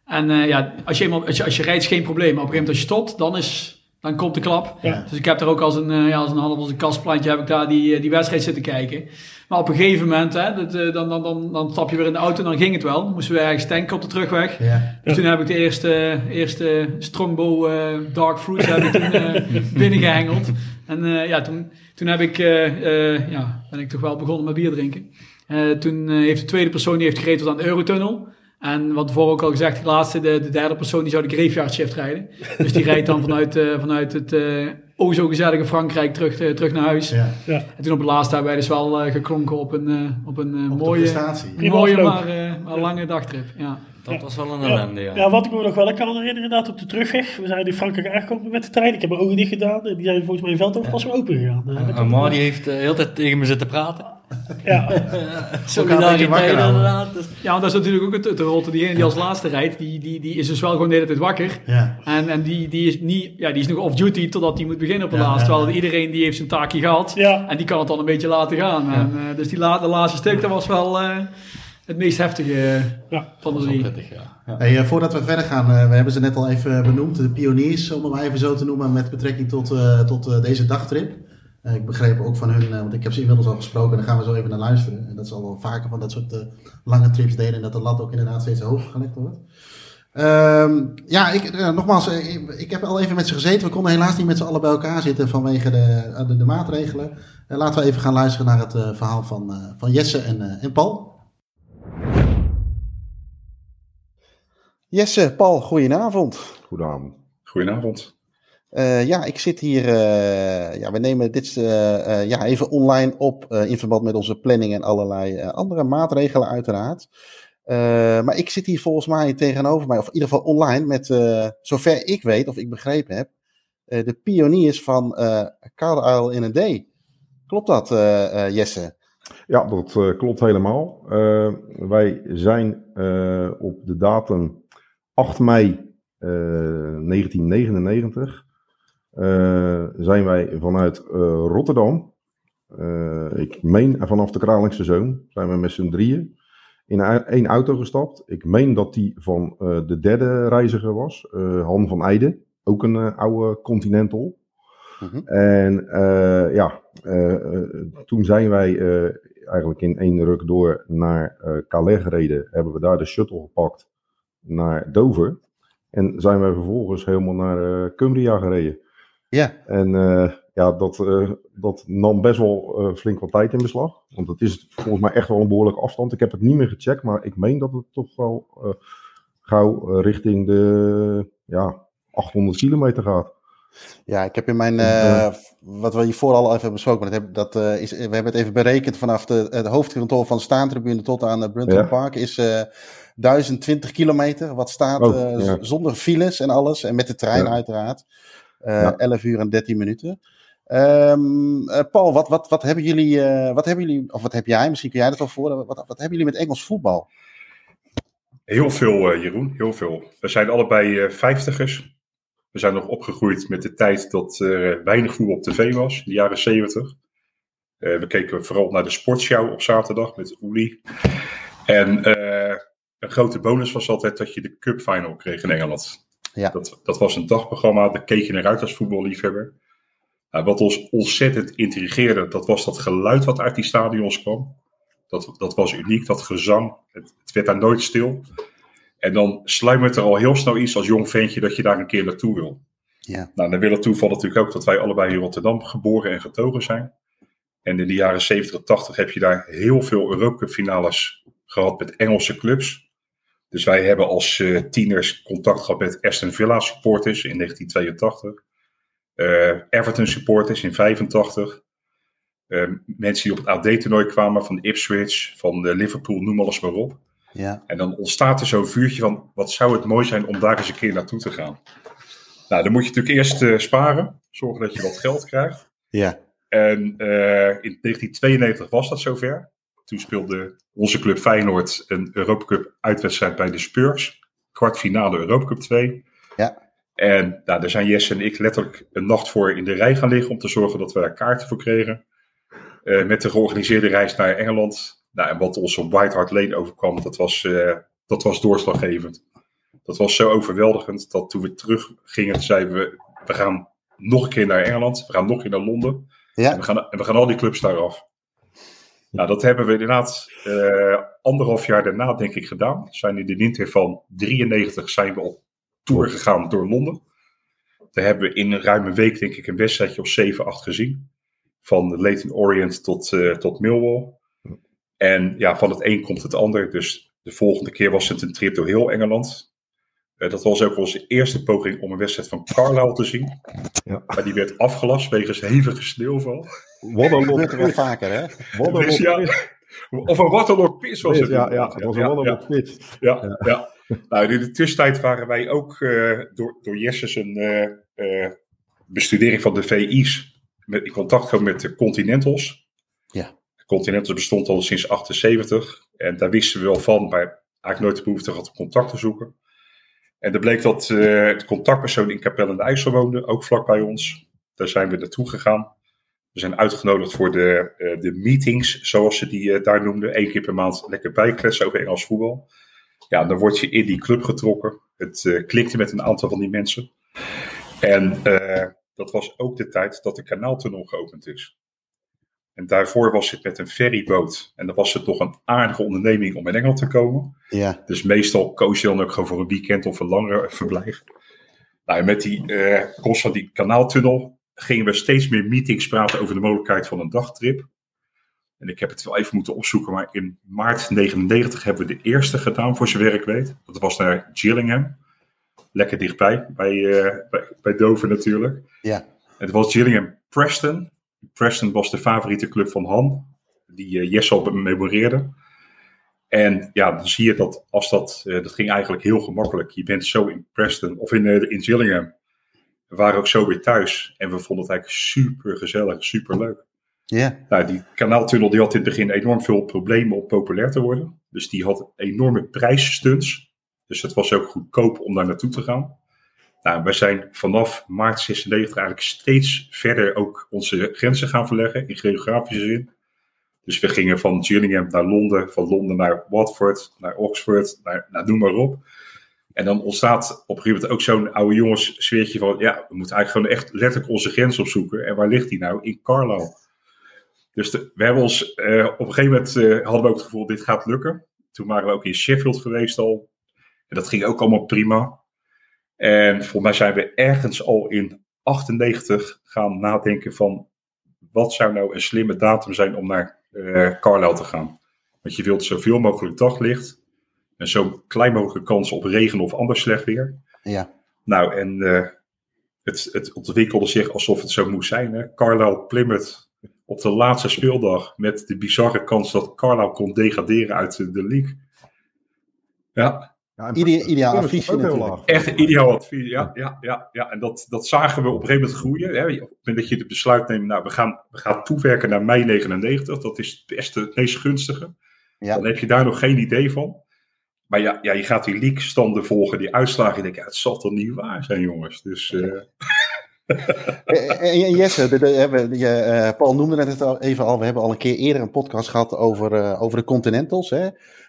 En eh, ja, als je, eenmaal, als, je, als je rijdt is geen probleem. Maar op een gegeven moment als je stopt, dan, is, dan komt de klap. Ja. Dus ik heb er ook als een, eh, ja, als een half als een kastplantje heb ik daar die, eh, die wedstrijd zitten kijken. Maar op een gegeven moment, hè, dat, eh, dan, dan, dan, dan stap je weer in de auto en dan ging het wel. Moesten we ergens tanken op de terugweg. Ja. Dus toen heb ik de eerste, eerste Strongbow eh, Dark Fruits heb ik toen eh, (laughs) binnengehengeld. En eh, ja, toen, toen heb ik, eh, eh, ja, ben ik toch wel begonnen met bier drinken. Eh, toen eh, heeft de tweede persoon die heeft gereden tot aan de Eurotunnel. En wat voor ook al gezegd, de laatste, de, de derde persoon, die zou de graveyard shift rijden. Dus die rijdt dan vanuit, eh, vanuit het eh o zo gezellige Frankrijk terug, eh, terug naar huis. Ja. Ja. En toen op het laatste hebben wij dus wel eh, geklonken op een, op een Op mooie, prestatie. Prima mooie maar, eh, maar lange dagtrip. Ja. Dat was wel een ellende, ja. Ja, wat ik me nog wel kan herinneren, inderdaad, op de terugweg. We zijn in Frankrijk aangekomen met de trein. Ik heb mijn ogen dicht gedaan. En die zijn volgens mij in Veldhoven pas weer open gegaan. Eh, dat En kan Ma wel. die heeft de hele tijd tegen me zitten praten. Ja, Solidariteit inderdaad. Dus- Ja, want dat is natuurlijk ook het, het rotte. Diegene die als laatste rijdt, die, die, die is dus wel gewoon de hele tijd wakker. Ja. En, en die, die, is niet, ja, die is nog off-duty totdat hij moet beginnen op de Ja, laatste. ja, Terwijl iedereen die heeft zijn taakje gehad. ja. En die kan het dan een beetje laten gaan. En, eh, dus die la, de laatste stuk, dat was wel eh, het meest heftige eh, Ja. van de drie. ja. Hey, eh, voordat we verder gaan, eh, we hebben ze net al even benoemd, de pioniers, om hem maar even zo te noemen, met betrekking tot, eh, tot deze dagtrip. Ik begreep ook van hun, eh, want ik heb ze inmiddels al gesproken, en daar gaan we zo even naar luisteren. En dat ze al wel vaker van dat soort eh, lange trips deden en dat de lat ook inderdaad steeds hoger gelegd wordt. Ehm, ja, ik, eh, nogmaals, ik, heb al even met ze gezeten. We konden helaas niet met z'n allen bij elkaar zitten vanwege de, de, maatregelen. Laten we even gaan luisteren naar het verhaal van, van Jesse en, en Paul. Jesse, Paul, goedenavond. Goedenavond. Goedenavond. Eh, ja, ik zit hier. eh, ja, we nemen dit eh, ja, even online op in verband met onze planning en allerlei andere maatregelen, uiteraard. Maar ik zit hier volgens mij tegenover mij, of in ieder geval online, met, zover ik weet of ik begrepen heb, de pioniers van eh Carlisle in een D. Klopt dat, Jesse? Ja, dat klopt helemaal. Wij zijn op de datum 8 mei eh, 1999 eh, zijn wij vanuit eh, Rotterdam, eh, ik meen vanaf de Kralingse Zoom, zijn we met z'n drieën in één auto gestapt. Ik meen dat die van eh, de derde reiziger was, eh, Han van Eijden, ook een eh, oude Continental. Mhm. En eh, ja, eh, eh, toen zijn wij eh, eigenlijk in één ruk door naar eh Calais gereden. Hebben we daar de shuttle gepakt naar Dover. En zijn wij vervolgens helemaal naar eh, Cumbria gereden. Ja, En eh, ja, dat, eh, dat nam best wel eh, flink wat tijd in beslag. Want het is volgens mij echt wel een behoorlijke afstand. Ik heb het niet meer gecheckt, maar ik meen dat het toch wel gauw richting de ja, 800 kilometer gaat. Ja, ik heb in mijn, wat we hiervoor al even besproken, maar dat heb, dat, is, we hebben het even berekend vanaf de, de hoofdkantoor van de staantribune tot aan uh, Brunton Ja. Park, is eh 1020 kilometer, wat staat Oh, ja. zonder files en alles, en met de trein Ja. uiteraard. Eh Ja. 11 uur en 13 minuten. Ehm, eh, Paul, wat, wat, wat hebben jullie, eh, wat hebben jullie, of wat heb jij, misschien kun jij dat wel voor, wat, wat hebben jullie met Engels voetbal? Heel veel, eh, Jeroen, heel veel. We zijn allebei eh, vijftigers. We zijn nog opgegroeid met de tijd dat er weinig voetbal op tv was, in de jaren zeventig. Eh, we keken vooral naar de sportshow op zaterdag met Uli. En eh, een grote bonus was altijd dat je de Cup Final kreeg in Engeland. Ja. Dat, dat was een dagprogramma, daar keek je naar uit als voetballiefhebber. Nou, wat ons ontzettend intrigeerde, dat was dat geluid wat uit die stadions kwam. Dat, dat was uniek, dat gezang. Het, het werd daar nooit stil. En dan sluimert er al heel snel iets als jong ventje dat je daar een keer naartoe wil. Ja. Nou, dan wil het toeval natuurlijk ook dat wij allebei in Rotterdam geboren en getogen zijn. En in de jaren 70 en 80 heb je daar heel veel Europacup finales gehad met Engelse clubs. Dus wij hebben als eh, tieners contact gehad met Aston Villa supporters in 1982. eh, Everton supporters in 85. eh, mensen die op het AD-toernooi kwamen van Ipswich, van Liverpool, noem alles maar op. Ja. En dan ontstaat er zo'n vuurtje van, wat zou het mooi zijn om daar eens een keer naartoe te gaan. Nou, dan moet je natuurlijk eerst sparen, zorgen dat je wat geld krijgt. Ja. En in 1992 was dat zover. Toen speelde onze club Feyenoord een Europa Cup uitwedstrijd bij de Spurs. Kwartfinale Europa Cup 2. Ja. En nou, daar zijn Jesse en ik letterlijk een nacht voor in de rij gaan liggen om te zorgen dat we daar kaarten voor kregen. Eh, met de georganiseerde reis naar Engeland. Nou, en wat ons op White Hart Lane overkwam, dat was, eh, dat was doorslaggevend. Dat was zo overweldigend dat toen we terug gingen, zeiden we, we gaan nog een keer naar Engeland. We gaan nog een keer naar Londen. En Ja. we gaan, en we gaan al die clubs daar af. Nou, dat hebben we inderdaad eh, anderhalf jaar daarna, denk ik, gedaan. We zijn in de winter van 93 zijn we op tour gegaan door Londen. Daar hebben we in een ruime week, denk ik, een wedstrijdje of 7, 8 gezien. Van Leighton Orient tot, eh, tot Millwall. En ja, van het een komt het ander. Dus de volgende keer was het een trip door heel Engeland. Eh, dat was ook onze eerste poging om een wedstrijd van Carlisle te zien. Ja. Maar die werd afgelast wegens hevige sneeuwval. Wat een Dat wel vaker, hè? Dus ja, of een Waterloo Pis was het. Ja, ja, het was een ja, wat een ja, ja, ja. Nou, in de tussentijd waren wij ook eh, door, door Jesses een eh, eh, bestudering van de VI's met, in contact gekomen met de Continentals. Ja. De Continentals bestond al sinds 78 en daar wisten we wel van, maar eigenlijk nooit de behoefte gehad om contact te zoeken. En er bleek dat eh, de contactpersoon in Capelle aan de IJssel woonde, ook vlak bij ons. Daar zijn we naartoe gegaan. We zijn uitgenodigd voor de, eh, de meetings, zoals ze die eh, daar noemden. Eén keer per maand lekker bijkletsen over Engels voetbal. Ja, dan word je in die club getrokken. Het eh, klikte met een aantal van die mensen. En dat was ook de tijd dat de kanaaltunnel geopend is. En daarvoor was het met een ferryboot. En dan was het nog een aardige onderneming om in Engeland te komen. Ja. Dus meestal koos je dan ook gewoon voor een weekend of een langer verblijf. Nou, en met die komst van die kanaaltunnel gingen we steeds meer meetings praten over de mogelijkheid van een dagtrip. En ik heb het wel even moeten opzoeken, maar in maart 99 hebben we de eerste gedaan, voor zover ik weet. Dat was naar Gillingham. Lekker dichtbij, bij, eh, bij, bij Dover natuurlijk. Ja. Het was Gillingham Preston. Preston was de favoriete club van Han, die eh, Jesse al memoreerde. En ja, dan zie je dat als dat, eh, dat ging eigenlijk heel gemakkelijk. Je bent zo in Preston of in, eh, in Gillingham. We waren ook zo weer thuis en we vonden het eigenlijk super gezellig, super leuk. Ja. Nou, die kanaaltunnel die had in het begin enorm veel problemen om populair te worden. Dus die had enorme prijsstunts. Dus het was ook goedkoop om daar naartoe te gaan. Nou, wij zijn vanaf maart 96 eigenlijk steeds verder ook onze grenzen gaan verleggen in geografische zin. Dus we gingen van Gillingham naar Londen, van Londen naar Watford, naar Oxford, naar, nou, noem maar op. En dan ontstaat op een gegeven moment ook zo'n oude jongens sfeertje van, ja, we moeten eigenlijk gewoon echt letterlijk onze grens opzoeken. En waar ligt die nou? In Carlisle. Dus we hebben ons, eh, op een gegeven moment eh, hadden we ook het gevoel, dit gaat lukken. Toen waren we ook in Sheffield geweest al. En dat ging ook allemaal prima. En volgens mij zijn we ergens al in 98 gaan nadenken van, wat zou nou een slimme datum zijn om naar eh Carlisle te gaan. Want je wilt zoveel mogelijk daglicht. En zo klein mogelijke kans op regen of ander slecht weer. Ja. Nou, en eh, het, het ontwikkelde zich alsof het zo moest zijn. Hè? Carlisle Plymouth op de laatste speeldag met de bizarre kans dat Carlisle kon degraderen uit de, de league. Ja, Ja, Ide- ideaal heel natuurlijk. echt een ideaal advies. Ja, ja, ja, ja. en dat, dat zagen we op een gegeven moment groeien. Hè? Op het moment dat je het besluit neemt, nou, we gaan, we gaan toewerken naar mei 99. Dat is het beste, het meest gunstige. Ja. Dan heb je daar nog geen idee van. Maar ja, ja je gaat die league-standen volgen, die uitslagen. En je denkt, ja, het zal toch niet waar zijn, jongens. Dus (laughs) eh, En, en Jesse, de, de, eh, Paul noemde het al even al. We hebben al een keer eerder een podcast gehad over, eh, over de Continentals. Hè?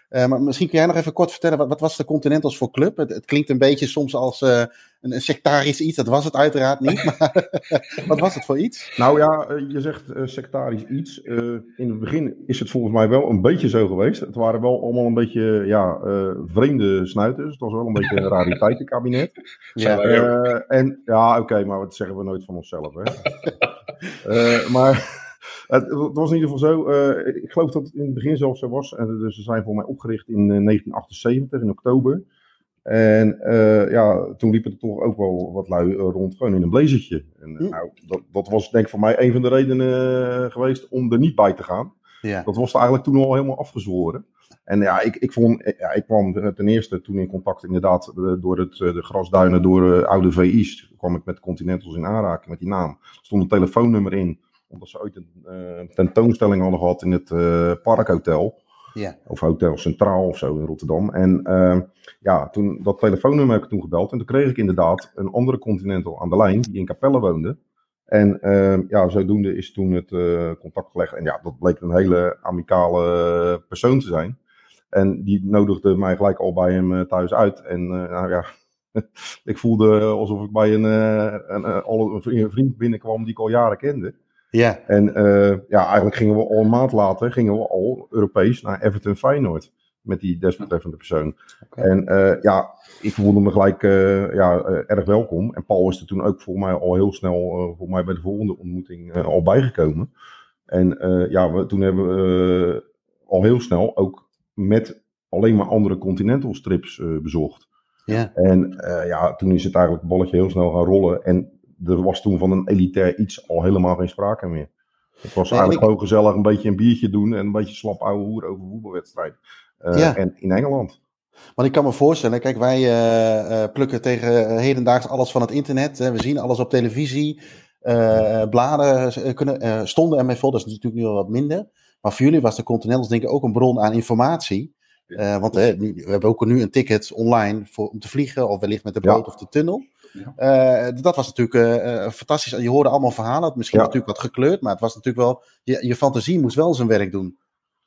Eh, maar misschien kun jij nog even kort vertellen, wat, wat was de Continentals voor club? Het, het klinkt een beetje soms als eh, een, een sectarisch iets. Dat was het uiteraard niet. Maar (laughs) wat was het voor iets? Nou ja, eh, je zegt eh, sectarisch iets. In het begin is het volgens mij wel een beetje zo geweest. Het waren wel allemaal een beetje ja, vreemde snuiters. Het was wel een beetje een rariteitenkabinet. (laughs) Ja. en ja, oké, maar dat zeggen we nooit van onszelf. Hè? (laughs) Maar Het, was in ieder geval zo, eh, ik geloof dat het in het begin zelfs zo was. En, dus ze zijn voor mij opgericht in eh, 1978, in oktober. En eh, ja, toen liepen er toch ook wel wat lui eh, rond, gewoon in een blazertje. En, eh, Hm. nou, dat, dat was denk ik voor mij een van de redenen eh, geweest om er niet bij te gaan. Ja. Dat was eigenlijk toen al helemaal afgezworen. En ja, ik, ik, vond, eh, ja, ik kwam eh, ten eerste toen in contact inderdaad eh, door het, eh, de grasduinen, door eh, oude VI's, kwam ik met Continentals in aanraking met die naam. Er stond een telefoonnummer in, omdat ze ooit een eh, tentoonstelling hadden gehad in het eh, Parkhotel. Ja. Of Hotel Centraal of zo in Rotterdam. En eh, ja, toen, dat telefoonnummer heb ik toen gebeld. En toen kreeg ik inderdaad een andere Continental aan de lijn, die in Capelle woonde. En ja, zodoende is toen het contact gelegd. En ja, dat bleek een hele amicale persoon te zijn. En die nodigde mij gelijk al bij hem thuis uit. En nou ja, (laughs) ik voelde alsof ik bij een, een, een vriend binnenkwam die ik al jaren kende. Ja. En eh, ja, eigenlijk gingen we al een maand later gingen we al Europees naar Everton Feyenoord. Met die desbetreffende persoon. En eh, ja, ik voelde me gelijk eh, ja, erg welkom. En Paul is er toen ook voor mij al heel snel voor mij bij de volgende ontmoeting al bijgekomen. En ja, we, toen hebben we al heel snel ook met alleen maar andere Continental strips bezocht. Ja. En ja, toen is het eigenlijk het balletje heel snel gaan rollen. En er was toen van een elitair iets al helemaal geen sprake meer. Het was Nee, eigenlijk ik- gewoon gezellig een beetje een biertje doen en een beetje slap ouwe hoer over voetbalwedstrijd. Eh, Ja. En in Engeland. Want ik kan me voorstellen, kijk, wij eh, eh, plukken tegen hedendaags alles van het internet. Hè. We zien alles op televisie. bladen kunnen, stonden ermee vol. Dat is natuurlijk nu al wat minder. Maar voor jullie was de Continentals denk ik ook een bron aan informatie. Want we hebben ook nu een ticket online voor, om te vliegen. Of wellicht met de Ja. boot of de tunnel. Ja. Eh, dat was natuurlijk eh, eh, fantastisch. Je hoorde allemaal verhalen. Misschien Ja. natuurlijk wat gekleurd. Maar het was natuurlijk wel... Je, je fantasie moest wel zijn werk doen.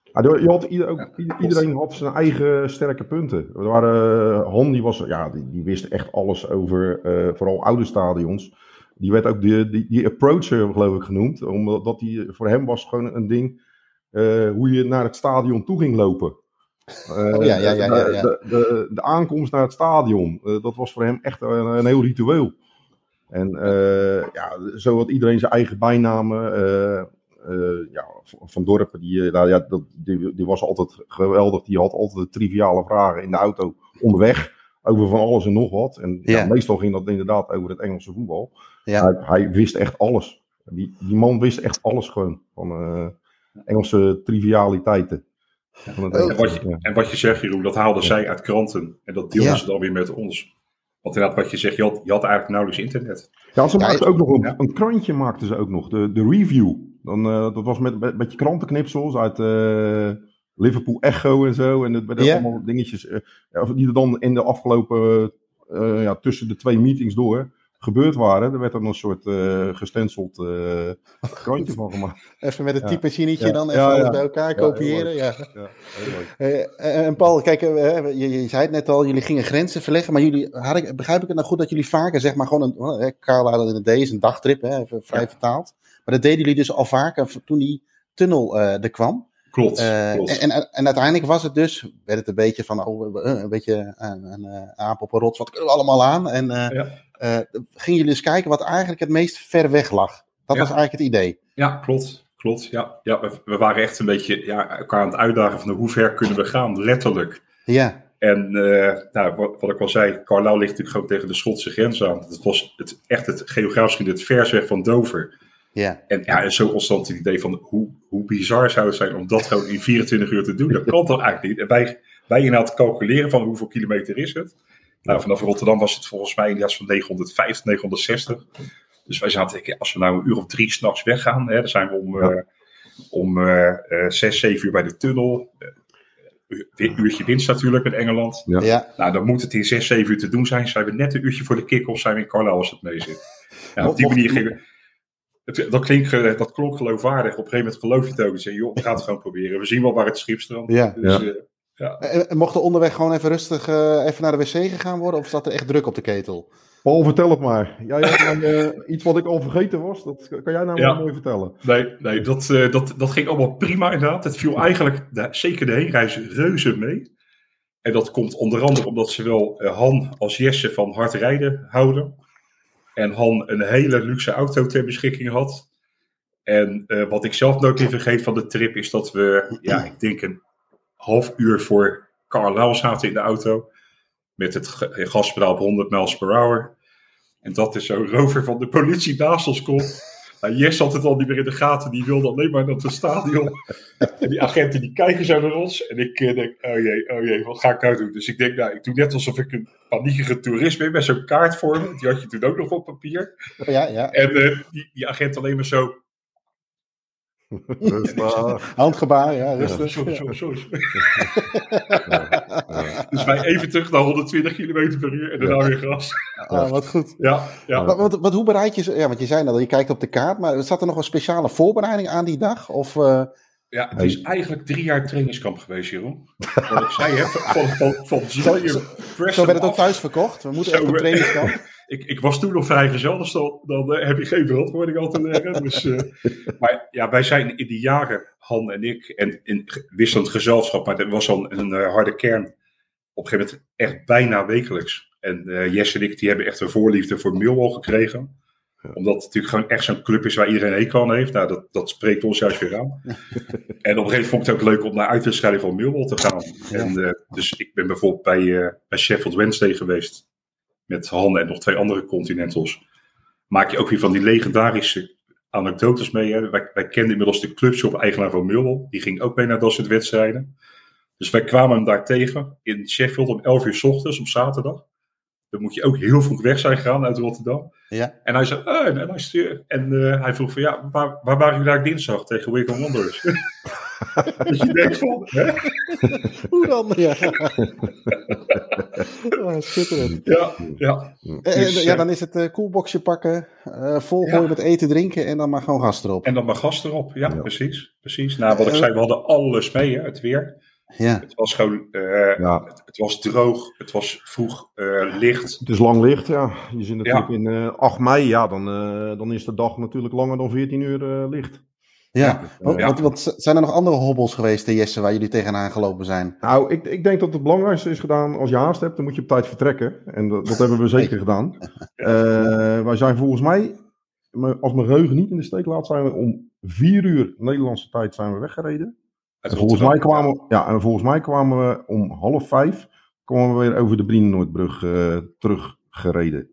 Ja, je had ieder, ook, iedereen had zijn eigen sterke punten. Er waren, Han die, was, ja, die, die wist echt alles over eh, vooral oude stadions. Die werd ook die, die, die approacher, geloof ik, genoemd. Omdat dat die, voor hem was gewoon een ding eh, hoe je naar het stadion toe ging lopen. Eh, Oh, ja, ja, ja. De, de, de aankomst naar het stadion, eh, dat was voor hem echt een, een heel ritueel. En eh, ja, zo had iedereen zijn eigen bijnamen. ja, Van- Dorpen, die, nou, ja, dat, die, die was altijd geweldig. Die had altijd triviale vragen in de auto onderweg. Over van alles en nog wat. En ja. Ja. meestal ging dat inderdaad over het Engelse voetbal. Ja. Hij, hij wist echt alles. Die, die man wist echt alles gewoon. Van Engelse trivialiteiten. En wat, je, en wat je zegt, Jeroen, dat haalden zij uit kranten. En dat deelden Ja. ze dan weer met ons. Want inderdaad, wat je zegt, je had, je had eigenlijk nauwelijks internet. Ja, ze Ja, maakten ook nog een, ja. een krantje, maakten ze ook nog. De, de review. Dan, eh, dat was met een beetje krantenknipsels uit eh, Liverpool Echo en zo. En dat werden Ja. allemaal dingetjes eh, die er dan in de afgelopen, eh, ja, tussen de twee meetings door gebeurd waren. Er werd dan een soort eh gestenceld eh, (laughs) krantje van gemaakt. Even met een Ja. typemachinetje Ja. dan even alles bij elkaar kopiëren. Ja. Eh, en Paul, kijk, je, je zei het net al, jullie gingen grenzen verleggen, maar jullie, had ik, begrijp ik het nou goed dat jullie vaker, zeg maar, gewoon een, eh, Karel had in de D, is een dagtrip, hè, even vrij vertaald. Maar dat deden jullie dus al vaker toen die tunnel er kwam. Klopt, Eh, klopt. en, en, en uiteindelijk was het dus, werd het een beetje van, oh, eh, een beetje een, een eh, aap op een rots, wat kunnen we allemaal aan? En eh Ja. eh, gingen jullie eens kijken wat eigenlijk het meest ver weg lag. Dat Ja. was eigenlijk het idee. Ja, klopt. Klopt, ja. ja we, we waren echt een beetje ja, elkaar aan het uitdagen van hoe ver kunnen we gaan, letterlijk. Ja, En eh, nou, wat, wat ik al zei, Carlisle ligt natuurlijk gewoon tegen de Schotse grens aan. Het was het, echt het geografisch het vers weg van Dover. Ja. En ja, en zo ontstond het idee van hoe, hoe bizar zou het zijn om dat gewoon in 24 uur te doen. Dat kan toch eigenlijk niet? En wij, wij inderdaad calculeren van hoeveel kilometer is het. Nou, vanaf Rotterdam was het volgens mij inderdaad van 950, 960. Dus wij zaten, denken, als we nou een uur of drie s'nachts weggaan, hè, dan zijn we om, Ja. eh, om eh, eh, zes, zeven uur bij de tunnel. Een uurtje winst natuurlijk met Engeland. Ja. ja. Nou, dan moet het in 6, 7 uur te doen zijn. Zijn we net een uurtje voor de kick-off, zijn we in Carlisle als het mee zit. Ja, op die manier gingen het, dat, klinkt, dat klonk geloofwaardig. Op een gegeven moment geloof je het ook. En zeg je, joh, we gaan het gewoon proberen. We zien wel waar het schip strandt. Ja. Dus, Ja. eh, ja. En, en mocht er onderweg gewoon even rustig eh, even naar de wc gegaan worden? Of zat er echt druk op de ketel? Paul, vertel het maar. Jij had nou, eh, iets wat ik al vergeten was. Dat kan jij nou Ja. mooi vertellen. Nee, nee dat, eh, dat, dat ging allemaal prima inderdaad. Het viel eigenlijk, de- zeker de heenreis, reuze mee. En dat komt onder andere omdat zowel eh, Han als Jesse van hard rijden houden. En Han een hele luxe auto ter beschikking had. En eh, wat ik zelf nooit meer vergeet van de trip is dat we, ja, ik denk een half uur voor Carlisle zaten in de auto. Met het gaspedaal op 100 miles per hour. En dat is zo'n rover van de politie naast komt. Nou, Jess had het al niet meer in de gaten. Die wilde alleen maar naar het stadion. En die agenten die kijken zo naar ons. En ik eh, denk, oh jee, oh jee, wat ga ik nou doen? Dus ik denk, nou, ik doe net alsof ik een paniekige toerist ben. Met zo'n kaart voor me. Die had je toen ook nog op papier. Ja, ja. En eh, die, die agent alleen maar zo. Rustig. (laughs) Handgebaar, ja, rustig. Zo, zo, zo. Dus wij even terug naar 120 km per uur en daarna weer gas. Ah, wat goed. Ja, ja. Wat, wat, wat- hoe bereid je... ze- Ja, want je zei net al, je kijkt op de kaart. Maar zat er nog een speciale voorbereiding aan die dag? Of... eh, ja, het is eigenlijk drie jaar trainingskamp geweest, Jeroen. Wat ik zei, hè, van, van, van, Zo- je zo- press zo werd het ook thuis verkocht. We moeten echt op eh, trainingskamp. (laughs) Ik, ik was toen nog vrijgezel, dus dan, dan eh, heb je geen verantwoording al te leggen. Dus, eh, (laughs) maar ja, wij zijn in die jaren, Han en ik, en in wisselend gezelschap, maar er was al een eh, harde kern. Op een gegeven moment echt bijna wekelijks. En eh Jesse en ik, die hebben echt een voorliefde voor Millwall gekregen. Omdat het natuurlijk gewoon echt zo'n club is waar iedereen hekel aan heeft. Nou, dat, dat spreekt ons juist weer aan. (laughs) en op een gegeven moment vond ik het ook leuk om naar uitwedstrijden van Millwall te gaan. En, eh, dus ik ben bijvoorbeeld bij, eh, bij Sheffield Wednesday geweest met Han en nog twee andere Continentals, maak je ook weer van die legendarische anekdotes mee. Hè? Wij, wij kenden inmiddels de clubshop-eigenaar van Millwall. Die ging ook mee naar dat soort wedstrijden. Dus wij kwamen hem daar tegen in Sheffield om 11 uur s ochtends op zaterdag. Dan moet je ook heel vroeg weg zijn gegaan uit Rotterdam. Ja. En hij zei, oh, en, hij, stuur- en eh, hij vroeg van, ja, waar, waar waren jullie daar dinsdag tegen Wigan Wanderers? (laughs) dus je denkt van, hè? (laughs) Hoe dan? (laughs) Ja. Schitterend. Ja, ja. Eh, Dus, eh, ja, eh, dan is het eh koelboxje pakken, eh volgooien Ja. met eten, drinken en dan maar gewoon gas erop. En dan maar gas erop. Ja, Ja. precies. precies. Nou, wat ik zei, we hadden alles mee, hè, het weer. Ja. Het was gewoon, eh, Ja, het, het was droog, het was vroeg eh, licht. het is lang licht, ja. Je zit natuurlijk in eh 8 mei, ja, dan, eh, dan is de dag natuurlijk langer dan 14 uur eh, licht. Ja. Wat, Ja. wat, wat zijn er nog andere hobbels geweest, eh, Jesse, waar jullie tegenaan gelopen zijn? Nou, ik, ik denk dat het belangrijkste is gedaan, als je haast hebt, dan moet je op tijd vertrekken. En dat, dat hebben we zeker gedaan. (laughs) Eh, wij zijn volgens mij, als mijn geheugen niet in de steek laat, zijn we om 4 uur Nederlandse tijd zijn we weggereden. Uit volgens, mij kwamen, ja, en volgens mij kwamen we om half vijf kwamen we weer over de Brienenoordbrug eh teruggereden.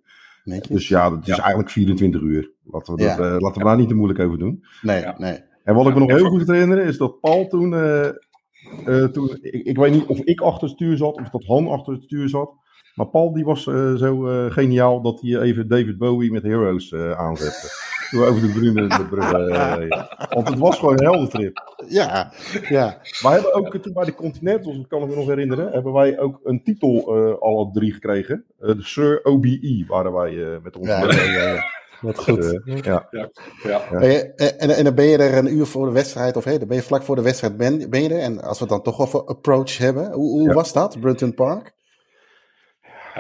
Dus ja, dat is Ja. eigenlijk 24 uur. Laten we, dat, Ja. eh, laten we daar niet te moeilijk over doen. nee, Ja. nee. En wat ik me Ja, nog heel goed herinner is dat Paul toen, eh, eh, toen ik, ik weet niet of ik achter het stuur zat of dat Han achter het stuur zat. Maar Paul die was eh, zo eh, geniaal dat hij even David Bowie met Heroes eh, aanzette. Toen we over de Brunenbrug eh, (laughs) reden. Want het was gewoon een heldentrip. Ja, ja. Wij hebben ook eh, toen bij de Continentals, dat kan ik me nog herinneren, hebben wij ook een titel eh alle drie gekregen. Eh, de Sir OBE waren wij eh, met ons. Ja, ja, ja, ja. Wat goed. Eh, ja. Ja. Eh, en, en dan ben je er een uur voor de wedstrijd, of hey, dan ben je vlak voor de wedstrijd ben, ben je er. En als we het dan toch over approach hebben, hoe, hoe Ja. was dat, Brunton Park?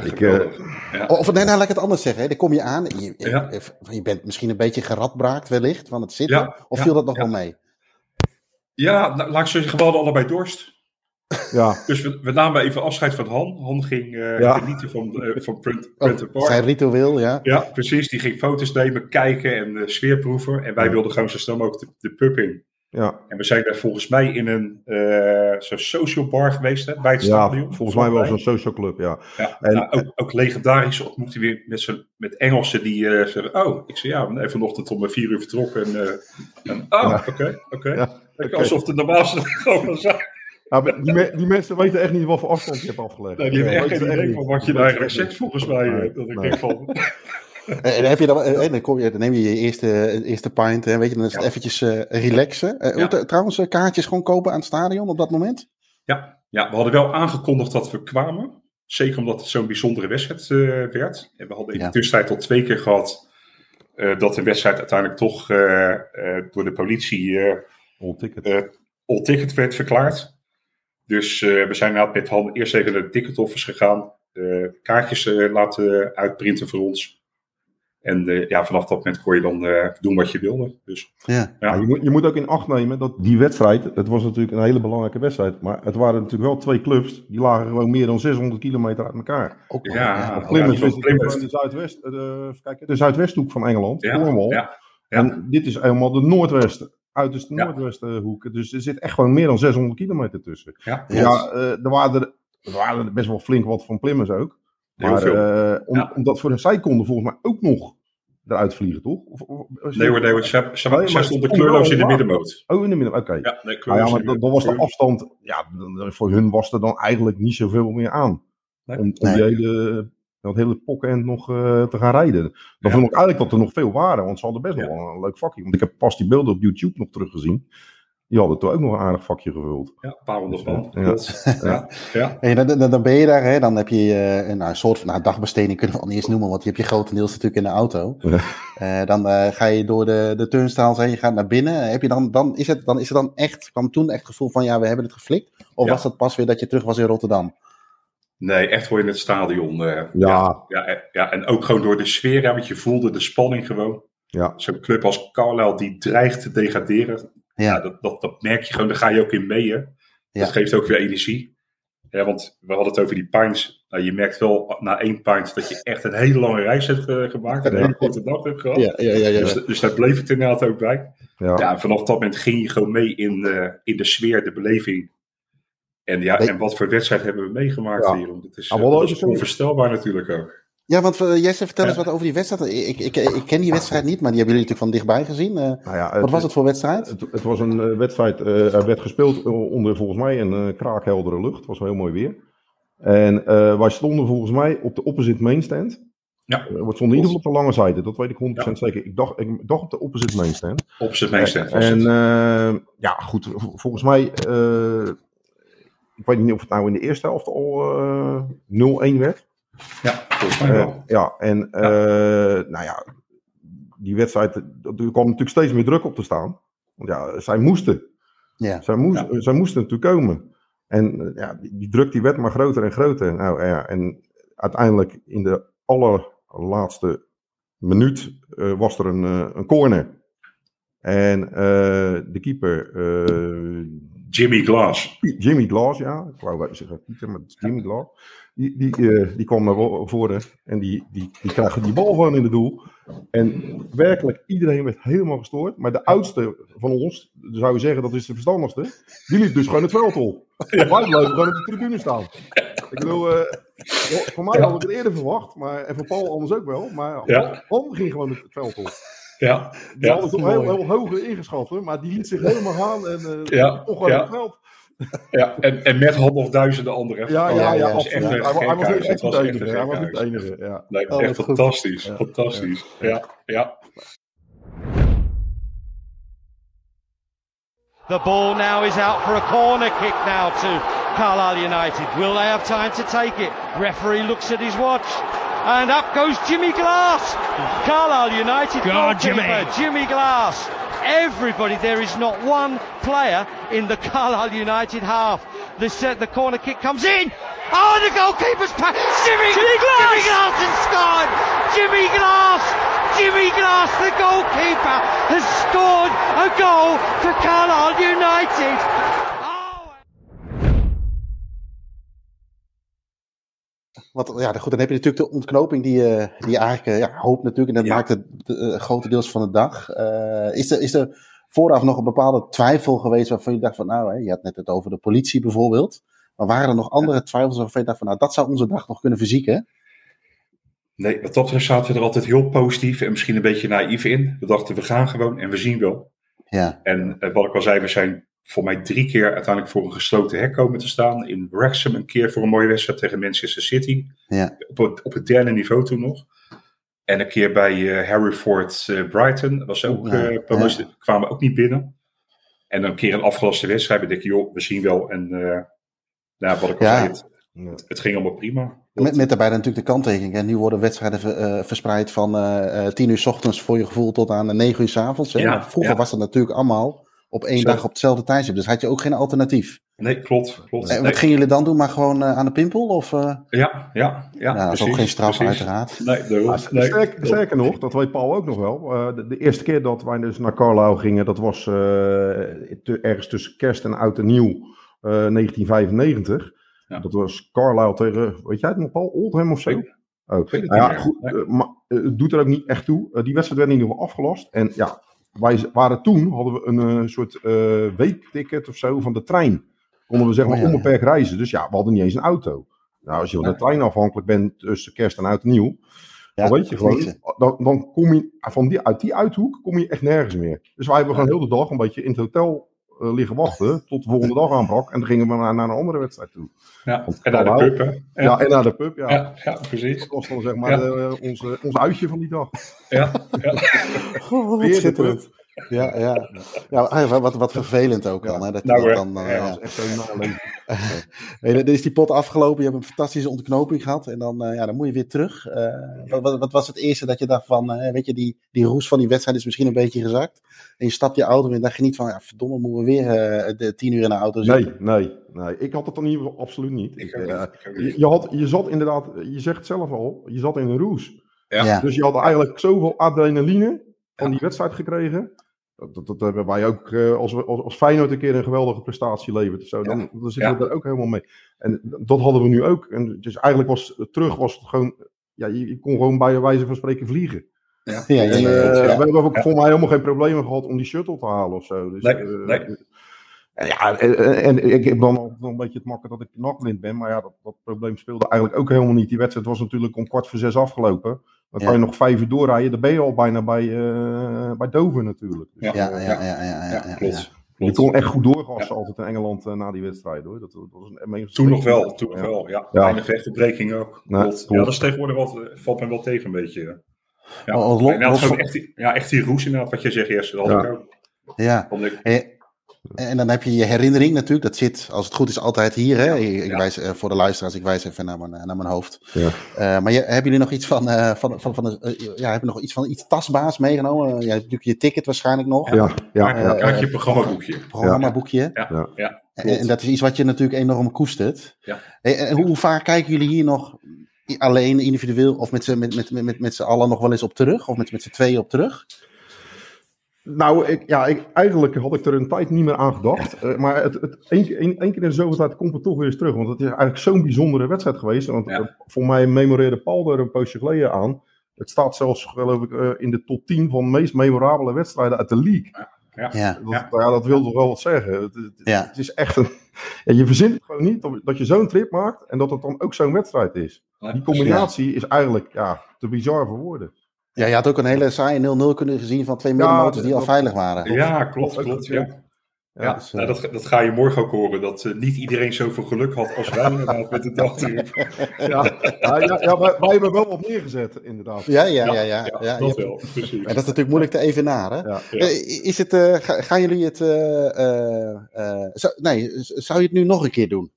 Ik, geweldig. ja. Of nee, nou, laat ik het anders zeggen. Hè. Dan kom je aan, je, Ja. je bent misschien een beetje geradbraakt wellicht van het zitten. Ja, of viel dat nog wel mee? ja, nou, laat ik zo zeggen, we allebei dorst. ja. (laughs) Dus we, we namen even afscheid van Han. Han ging eh, Ja. genieten van, eh van Print, Oh, Printer Park. zijn ritueel, ja. Ja, precies. Die ging foto's nemen, kijken en eh, sfeerproeven. En wij wilden gewoon zo snel mogelijk de, de pub in. Ja, En we zijn daar volgens mij in een zo'n social bar geweest hè, bij het ja, stadion. volgens mij wel zo'n social club, ja. Ja, En- nou, ook, ook legendarisch ontmoette weer met, met Engelsen die eh, zeggen: Oh, ik zei ja, zijn vanochtend om eh, vier uur vertrokken. En, eh, en oh, oké, oké. Ja, oké. Alsof het normaalste (laughs) gewoon zijn. Ja, die, me- die mensen weten echt niet wat voor afstand je hebt afgelegd. Nee, die hebben echt geen idee van wat je nou eigenlijk zegt, volgens mij. Nee, dat ik nee. denk van. En dan, heb je dan, eh, dan, kom je, dan neem je je eerste, eerste pint, hè, weet je, dan is het Ja. eventjes eh, relaxen. Eh, Ja. Trouwens, eh, kaartjes gewoon kopen aan het stadion op dat moment? Ja, ja, we hadden wel aangekondigd dat we kwamen. Zeker omdat het zo'n bijzondere wedstrijd eh, werd. En we hadden in Ja. de tussentijd al twee keer gehad eh, dat de wedstrijd uiteindelijk toch eh, eh, door de politie eh All ticket. eh, all ticket werd verklaard. Dus eh, we zijn inderdaad met Han eerst even naar de ticket office gegaan. eh, kaartjes eh, laten uitprinten voor ons. En eh, ja, vanaf dat moment kon je dan eh, doen wat je wilde. Dus Ja. je, moet, je moet ook in acht nemen dat die wedstrijd, het was natuurlijk een hele belangrijke wedstrijd, maar het waren natuurlijk wel twee clubs, die lagen gewoon meer dan 600 kilometer uit elkaar. Ook Ja, Plymouth is Plymouth. de, Zuidwest, eh, de, kijken, de Zuidwesthoek van Engeland, ja, Cornwall. ja, Ja. En dit is helemaal de noordwesten, uiterste Ja. noordwestenhoek. Dus er zit echt gewoon meer dan 600 kilometer tussen. Ja, Ja, er, waren er, er waren er best wel flink wat van Plimmers ook. Heel Maar veel. eh, om, Ja. omdat voor een zij konden volgens mij ook nog eruit vliegen, toch? Of, of- Nee hoor, nee hoor. Ze, ze, Nee, ze maar stonden stonden kleurloos in de wel middenmoot. Oh, in de midden, oké. Ja, nee, Nou kleurloos ja, maar dan, dan was de afstand, ja, voor hun was er dan eigenlijk niet zoveel meer aan. Nee. Om, om Nee. die hele, dat hele pokken nog eh, te gaan rijden. Dan Ja. vond ik eigenlijk dat er nog veel waren, want ze hadden best Ja. wel een leuk vakje. Want ik heb pas die beelden op YouTube nog teruggezien. Die hadden toch ook nog een aardig vakje gevuld. Ja, een paar honderd man. Ja. Klopt. (laughs) Ja, ja. En dan, dan, dan ben je daar, hè, dan heb je eh, een, nou, een soort van nou, dagbesteding, kunnen we al niet eens noemen, want die heb je grotendeels natuurlijk in de auto. Eh, dan eh, ga je door de, de turnstiles heen, je gaat naar binnen. Heb je dan, dan, is het, dan is het dan echt, kwam toen echt het gevoel van ja, we hebben het geflikt? Of Ja. was dat pas weer dat je terug was in Rotterdam? Nee, echt gewoon in het stadion. eh, Ja. Ja, eh, ja, en ook gewoon door de sfeer, hè, want je voelde de spanning gewoon. Ja. Zo'n club als Carlisle die dreigt te degraderen. Ja. Ja, dat, dat, dat merk je gewoon, daar ga je ook in mee. Hè. Dat geeft ook weer energie. Ja, want we hadden het over die pints. Nou, je merkt wel na één pint dat je echt een hele lange reis hebt eh, gemaakt. En een hele korte dag hebt gehad. ja, ja, ja. ja, Dus, dus daar bleef het inderdaad ook bij. Ja. Ja, vanaf dat moment ging je gewoon mee in, eh, in de sfeer, de beleving. En, ja, en wat voor wedstrijd hebben we meegemaakt hier? Dat is, Ah, eh, dat is is ook. onvoorstelbaar natuurlijk ook. Ja, want eh, Jesse, vertel eens Ja. wat over die wedstrijd. Ik, ik, ik, ik ken die wedstrijd niet, maar die hebben jullie natuurlijk van dichtbij gezien. Eh, Nou ja, wat was het voor wedstrijd? Het, het was een eh, wedstrijd, eh, er werd gespeeld onder volgens mij een eh, kraakheldere lucht. Het was wel heel mooi weer. En eh, wij stonden volgens mij op de opposite main stand. Ja. Eh, we stonden in ieder geval op de lange zijde, dat weet ik 100% Ja. zeker. Ik dacht, ik dacht op de opposite main stand. Op zijn meest was en eh, ja, goed, volgens mij, eh, ik weet niet of het nou in de eerste helft al eh 0-1 werd. Ja, volgens mij Eh, wel. ja, en eh, nou ja, die wedstrijd, er kwam natuurlijk steeds meer druk op te staan. Want ja, zij moesten. Ja, Zij, moest, Ja. zij moesten natuurlijk komen. En eh, ja, die, die druk die werd maar groter en groter. Nou ja, en uiteindelijk in de allerlaatste minuut eh, was er een, eh, een corner. En eh, de keeper, eh, Jimmy Glass. Jimmy Glass, ja, ik wou wel zeggen Pieter, maar het is Jimmy Glass. Die, die, eh, die kwam naar vo- voren en die, die, die krijgt die bal van in het doel. En werkelijk, iedereen werd helemaal gestoord. Maar de oudste van ons, zou je zeggen dat is de verstandigste, die liep dus gewoon het veld op. Wij bleven gewoon op de tribune staan. Ik bedoel, eh, voor mij had ik het eerder verwacht, maar, en voor Paul anders ook wel. Maar Ja. Han ging gewoon het veld op. Ja, Die ja, hadden toch heel, heel hoger ingeschat, hoor, maar die liet zich helemaal gaan en eh Ja, toch ja. het veld. ja. En, en met had nog duizenden anderen. Ja, ja, Ja, ja, ja, Het was echt Hij, een wa- hij was Het echt was de echt een enige. Hij was niet de enige. Ja. Nee, Oh, echt fantastisch. Ja. Fantastisch. Ja, ja. The ball now is out for a corner kick now to Carlisle United. Will they have time to take it? Referee looks at his watch. And up goes Jimmy Glass. Carlisle United Go on, goalkeeper, Jimmy. Jimmy Glass. Everybody, there is not one player in the Carlisle United half. The, set, the corner kick comes in. Oh, the goalkeeper's pa- Jimmy, Jimmy Glass! Jimmy Glass has scored! Jimmy Glass! Jimmy Glass, the goalkeeper, has scored a goal for Carlisle United. Ja, goed, dan heb je natuurlijk de ontknoping die, je die je eigenlijk eh, ja, hoopt natuurlijk. En dat Ja. maakt het eh, grotendeels van de dag. Eh, is, er, is er vooraf nog een bepaalde twijfel geweest waarvan je dacht van, nou, hè, je had net het over de politie bijvoorbeeld. Maar waren er nog andere twijfels waarvan je dacht van, nou, dat zou onze dag nog kunnen verzieken? Nee, wat dat betreft zaten we er altijd heel positief en misschien een beetje naïef in. We dachten, we gaan gewoon en we zien wel. Ja, En eh, wat ik al zei, we zijn voor mij drie keer uiteindelijk voor een gesloten hek komen te staan. In Wrexham een keer voor een mooie wedstrijd tegen Manchester City. ja, Op het, op het derde niveau toen nog. En een keer bij eh, Harry Ford eh, Brighton. Dat was ook, Ja, eh, kwamen we ook niet binnen. En dan een keer een afgelaste wedstrijd. We denken, joh, we zien wel. En eh nou, wat ik al Ja. zei, het, het, het ging allemaal prima. met, met daarbij natuurlijk de kanttekening. En nu worden wedstrijden ver- eh, verspreid van tien uur s ochtends voor je gevoel tot aan negen uur s avonds. hè. Vroeger ja. was dat natuurlijk allemaal op één Zo. dag op hetzelfde tijdstip. Dus had je ook geen alternatief. Nee, klopt. klopt. En Nee. wat gingen jullie dan doen? Maar gewoon eh, aan de pimpel? Of, eh Ja, ja, ja. nou, dat is ook geen straf precies. uiteraard. Nee, daarom. Maar nee, sterk- klopt. sterker nog, dat weet Paul ook nog wel. eh, de, de eerste keer dat wij dus naar Carlisle gingen, dat was eh, te- ergens tussen kerst en oud en nieuw, eh, 1995. Ja. Dat was Carlisle tegen, weet jij het nog Paul, Oldham of zo? Ik- Oh, nou ja, niet goed, eh, maar eh, het doet er ook niet echt toe. Eh, die wedstrijd werd in ieder geval afgelast. En ja, wij waren toen, hadden we een eh, soort eh, weekticket of zo van de trein. Konden we zeg maar Oh, ja, ja. onbeperkt reizen. Dus ja, we hadden niet eens een auto. Nou, als je van de trein afhankelijk bent tussen kerst en oud en nieuw, Ja, dan weet je gewoon, dan, dan kom je van die, uit die uithoek kom je echt nergens meer. Dus wij hebben gewoon heel de dag een beetje in het hotel liggen wachten tot de volgende dag aanbrak. En dan gingen we naar, naar een andere wedstrijd toe. Ja, Want en naar de pub, hè? Ja, en naar de pub, ja. ja, ja, precies. Dat was dan zeg maar Ja. de- onze, ons uitje van die dag. Ja, ja. Oh, wat Weer de schitterend. Ja, ja. ja wat, wat vervelend ook dan. Hè, dat je Nou, dat dan, eh, Ja, ja. Dat is echt zo'n (laughs) dan is die pot afgelopen, je hebt een fantastische ontknoping gehad en dan, eh, ja, dan moet je weer terug. Eh, wat, wat, wat was het eerste dat je dacht van, eh, weet je, die, die roes van die wedstrijd is misschien een beetje gezakt. En je stapt je auto in en dacht je niet van, ja, verdomme, moeten we weer de tien uur in de auto zitten. Nee, nee, nee. Ik had het dan in ieder geval absoluut niet. Ik je, je, had, je zat inderdaad, je zegt het zelf al, je zat in een roes. Ja. Ja. Dus je had eigenlijk zoveel adrenaline van die wedstrijd gekregen. Dat, dat, dat hebben wij ook, eh, als, als, als Feyenoord een keer een geweldige prestatie levert of zo, dan, dan zitten Ja. we er ook helemaal mee. En dat hadden we nu ook. En dus eigenlijk was terug was het gewoon, ja, je, je kon gewoon bij wijze van spreken vliegen. Ja, Ja, ja, En, ja, eh, ja. We hebben ook Ja. voor mij helemaal geen problemen gehad om die shuttle te halen of zo. Dus, Nee, eh, nee. en Ja, en, en- en ik heb dan altijd wel een beetje het makken dat ik nachtblind ben. Maar ja, dat, dat probleem speelde eigenlijk ook helemaal niet. Die wedstrijd was natuurlijk om kwart voor zes afgelopen. Dan Ja. kan je nog vijf uur doorrijden. Dan ben je al bijna bij, eh bij Dover natuurlijk. Dus, Ja. Ja, ja, ja, ja, ja, ja, Ja, klopt. ja. Je kon echt goed doorgassen altijd in Engeland eh, na die wedstrijd hoor. Dat, dat was een, een- Toen nog wel, toen nog wel. Ja, Ja. weinig vechtverbreking ook. Nee. Ja, dat is tegenwoordig wat, eh, valt me wel tegen een beetje. Ja, Oh, los- los echt, die- ja, echt die roes inderdaad, wat je zegt, Jesse, dat had ik ook. Ja. Omdat ik- En, dan heb je je herinnering natuurlijk. Dat zit, als het goed is, altijd hier. Hè? Ik, wijs, eh, voor de luisteraars, ik wijs even naar mijn, naar mijn hoofd. Ja. Eh, maar je, hebben jullie nog iets van, eh, van, van, van de, eh, ja, heb je nog iets van iets tastbaars meegenomen? Eh, je hebt natuurlijk je ticket waarschijnlijk nog. Ja, ja, Ja, kaartje, programmaboekje. Programmaboekje. Ja, Ja. ja. En, dat is iets wat je natuurlijk enorm koestert. Ja. En, en hoe vaak kijken jullie hier nog alleen, individueel, of met z'n met, met, met, met, met z'n allen nog wel eens op terug? Of met, met z'n tweeën op terug? Nou, ik, ja, ik, eigenlijk had ik er een tijd niet meer aan gedacht. Eh, maar het, het, één, keer- één, één keer in de zoveel tijd komt het toch weer eens terug. Want het is eigenlijk zo'n bijzondere wedstrijd geweest. Want Ja. eh, voor mij memoreerde Paul er een poosje geleden aan. Het staat zelfs, geloof ik, eh, in de top 10 van de meest memorabele wedstrijden uit de league. Ja. Dat, Ja. ja. dat wil toch wel wat zeggen. Het, het- Ja. het is echt een... Ja, je verzint het gewoon niet dat- dat je zo'n trip maakt en dat het dan ook zo'n wedstrijd is. Die combinatie is eigenlijk ja, te bizar voor woorden. Ja, je had ook een hele saaie 0-0 kunnen gezien van twee Ja, middenmotors die al veilig waren. Ja, klopt, klopt. Ja. Ja, dus, nou, eh, dat, dat ga je morgen ook horen. Dat eh, niet iedereen zoveel geluk had als wij inderdaad met de dagtrip. (laughs) Ja, ja, ja, ja wij, wij hebben wel wat neergezet, inderdaad. Ja, ja, ja. ja, ja, dat wel. Precies. En dat is natuurlijk moeilijk te evenaren. Ja. Ja. Eh, Is het, eh, ga- gaan jullie het. eh, eh, eh, zou, nee, zou je het nu nog een keer doen?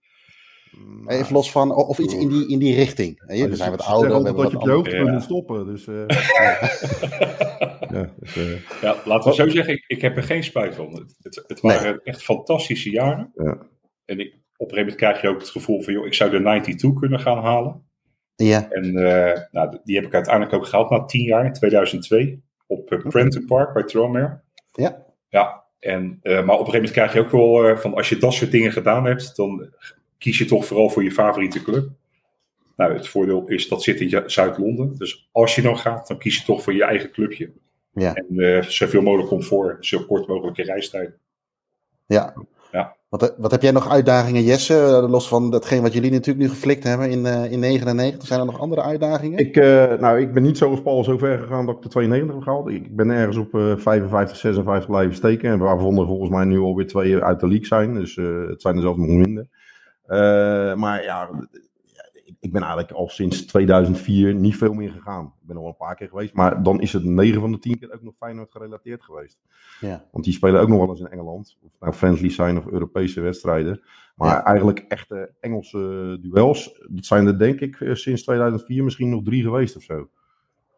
Even los van. Of iets in die, in die richting. Eh, We zijn wat ouder. We hebben dat je op je hoogtepunt Ja. moet stoppen. Dus, eh, (laughs) ja, dus, eh, Ja, laten we zo zeggen, ik, ik heb er geen spijt van. Het, het, het waren echt fantastische jaren. Ja. En ik, op een gegeven moment krijg je ook het gevoel van, joh, ik zou de 92 kunnen gaan halen. Ja, En eh, nou, die heb ik uiteindelijk ook gehaald na tien jaar, in 2002, op uh, Prenton Park bij Tranmere. ja. Ja, en, eh, maar op een gegeven moment krijg je ook wel eh, van, als je dat soort dingen gedaan hebt, dan kies je toch vooral voor je favoriete club. Nou, het voordeel is dat zit in Zuid-Londen. Dus als je dan gaat, dan kies je toch voor je eigen clubje. Ja. En eh, zoveel mogelijk comfort, zo kort mogelijke reistijd. ja. Ja. Wat, eh, wat heb jij nog uitdagingen, Jesse? Eh, Los van datgene wat jullie natuurlijk nu geflikt hebben in, eh in 99. Zijn er nog andere uitdagingen? ik, eh, nou, ik ben niet zoals Paul zo ver gegaan dat ik de 92 heb gehaald. Ik ben ergens op eh 55, 56 blijven steken. En waarvan er volgens mij nu alweer twee uit de league zijn. Dus eh, het zijn er zelfs nog minder. Eh, maar ja, ik- ben eigenlijk al sinds 2004 niet veel meer gegaan. Ik ben al een paar keer geweest. Maar dan is het 9 van de 10 keer ook nog Feyenoord gerelateerd geweest. Ja. Want die spelen ook nog wel eens in Engeland. Of nou friendly zijn of Europese wedstrijden. Maar Ja. eigenlijk echte Engelse duels. Dat zijn er denk ik eh, sinds 2004 misschien nog drie geweest of zo.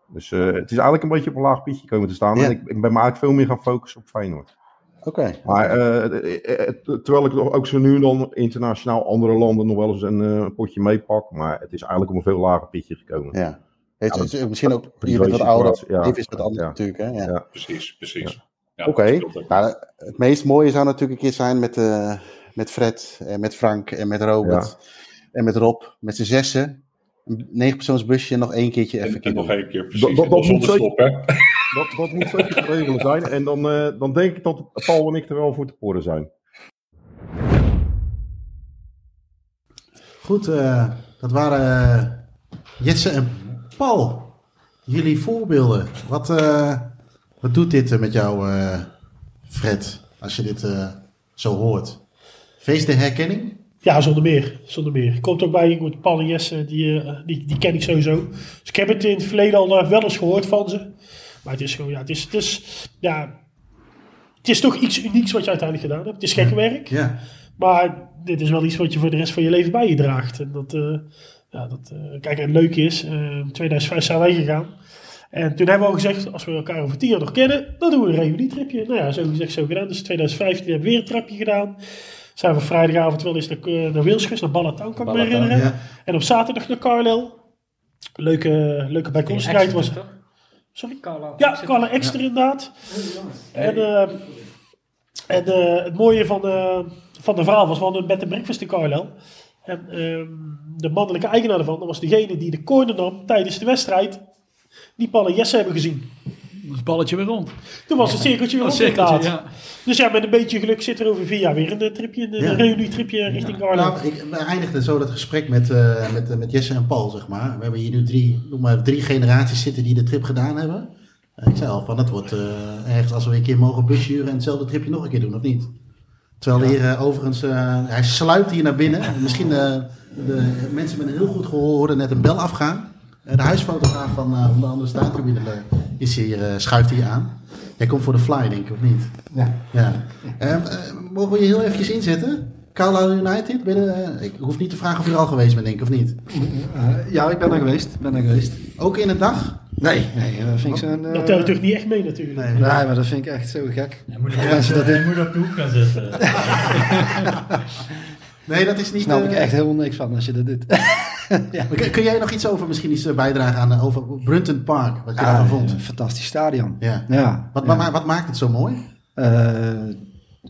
Dus eh, het is eigenlijk een beetje op een laag pitje komen te staan. Ja. En ik, ik ben me eigenlijk veel meer gaan focussen op Feyenoord. Oké. Maar eh, eh, eh, terwijl ik nog ook zo nu en dan internationaal andere landen nog wel eens een potje meepak. Maar het is eigenlijk op een veel lager pitje gekomen. Ja. Het, Ja, het is misschien ook, je bent wat ouder. ja. Even is wat anders Ja. natuurlijk. Hè? Ja. Ja. Precies, precies. Ja, Oké. Nou, het meest mooie zou natuurlijk een keer zijn met, eh, met Fred, en met Frank en met Robert en met Rob, met z'n zessen. Een negenpersoonsbusje nog één keertje even En, en nog één keer Dat- precies. dat- dat dan zonder moet zeker- stop, hè? Dat, dat moet zeker te regelen zijn. En dan, eh, dan denk ik dat Paul en ik er wel voor te poren zijn. Goed, eh, dat waren eh, Jesse en Paul. Jullie voorbeelden. Wat, eh, wat doet dit met jou, eh, Fred, als je dit eh, zo hoort? Feest de herkenning? Ja, zonder meer. Zonder meer. Komt ook bij, goed, Paul en Jesse, die, die, die ken ik sowieso. Dus ik heb het in het verleden al wel eens gehoord van ze. Maar het is gewoon, ja, het is, het is, ja, het is toch iets unieks wat je uiteindelijk gedaan hebt. Het is gekke werk. Ja. Maar dit is wel iets wat je voor de rest van je leven bij je draagt. En dat, eh, ja, dat, eh, kijk, en het leuke is, eh, in 2005 zijn wij gegaan. En toen hebben we al gezegd, als we elkaar over tien jaar nog kennen, dan doen we een reunietripje. Nou ja, zo gezegd, zo gedaan. Dus in 2015 hebben we weer een trapje gedaan. Zijn we vrijdagavond wel eens naar, eh, naar Wales geweest, naar Ballatown, kan ik me herinneren. ja. En op zaterdag naar Carlisle. Leuke, leuke bijkomstigheid was het. Sorry? Ja, Carla Extra inderdaad. En, eh, en eh, het mooie van, eh, van de verhaal was, we hadden een bed and breakfast in Carlisle. En ehm, de mannelijke eigenaar ervan, dat was degene die de corner nam tijdens de wedstrijd. Die Paul en Jesse hebben gezien. Dat is het balletje weer rond. Toen was het cirkeltje weer Dat op is cirkeltje, inderdaad. ja. Dus ja, met een beetje geluk zit er over vier jaar weer een tripje, een Ja. ja. reunietripje richting Carlisle. Nou, ik, we eindigden zo dat gesprek met, eh, met, eh, met Jesse en Paul, zeg maar. We hebben hier nu drie, noem maar drie generaties zitten die de trip gedaan hebben. Eh, ik zei al van, het wordt eh, ergens als we een keer mogen bushuren en hetzelfde tripje nog een keer doen, of niet? Terwijl hier overigens, eh, hij sluipt hier naar binnen. Misschien de mensen met een heel goed gehoor hoorden net een bel afgaan. Eh, de huisfotograaf van, eh, van de andere staantribune eh, is hier, eh, schuift hier aan. Jij komt voor de fly, denk ik, of niet? Ja. Ja. Ehm, eh, mogen we je heel eventjes inzetten? Carlisle United? Ben je, eh, ik hoef niet te vragen of je er al geweest bent, denk ik, of niet? Eh, ja, ik ben er geweest. Ben er geweest. Ook in een dag? Nee, nee, dat vind ik zo'n... eh, Dat telt toch niet echt mee natuurlijk. Nee. Nee, maar dat vind ik echt zo gek. Hij moet, je dat in- moet op de hoek gaan zitten. (laughs) Nee, dat is niet... snap ik eh, echt helemaal niks van als je dat doet. (laughs) kun, kun jij nog iets over misschien iets eh, bijdragen aan eh, over Brunton Park? Wat je daarvan vond? een fantastisch stadion. Ja. Ja. Wat, ja. wat, wat maakt het zo mooi? Eh,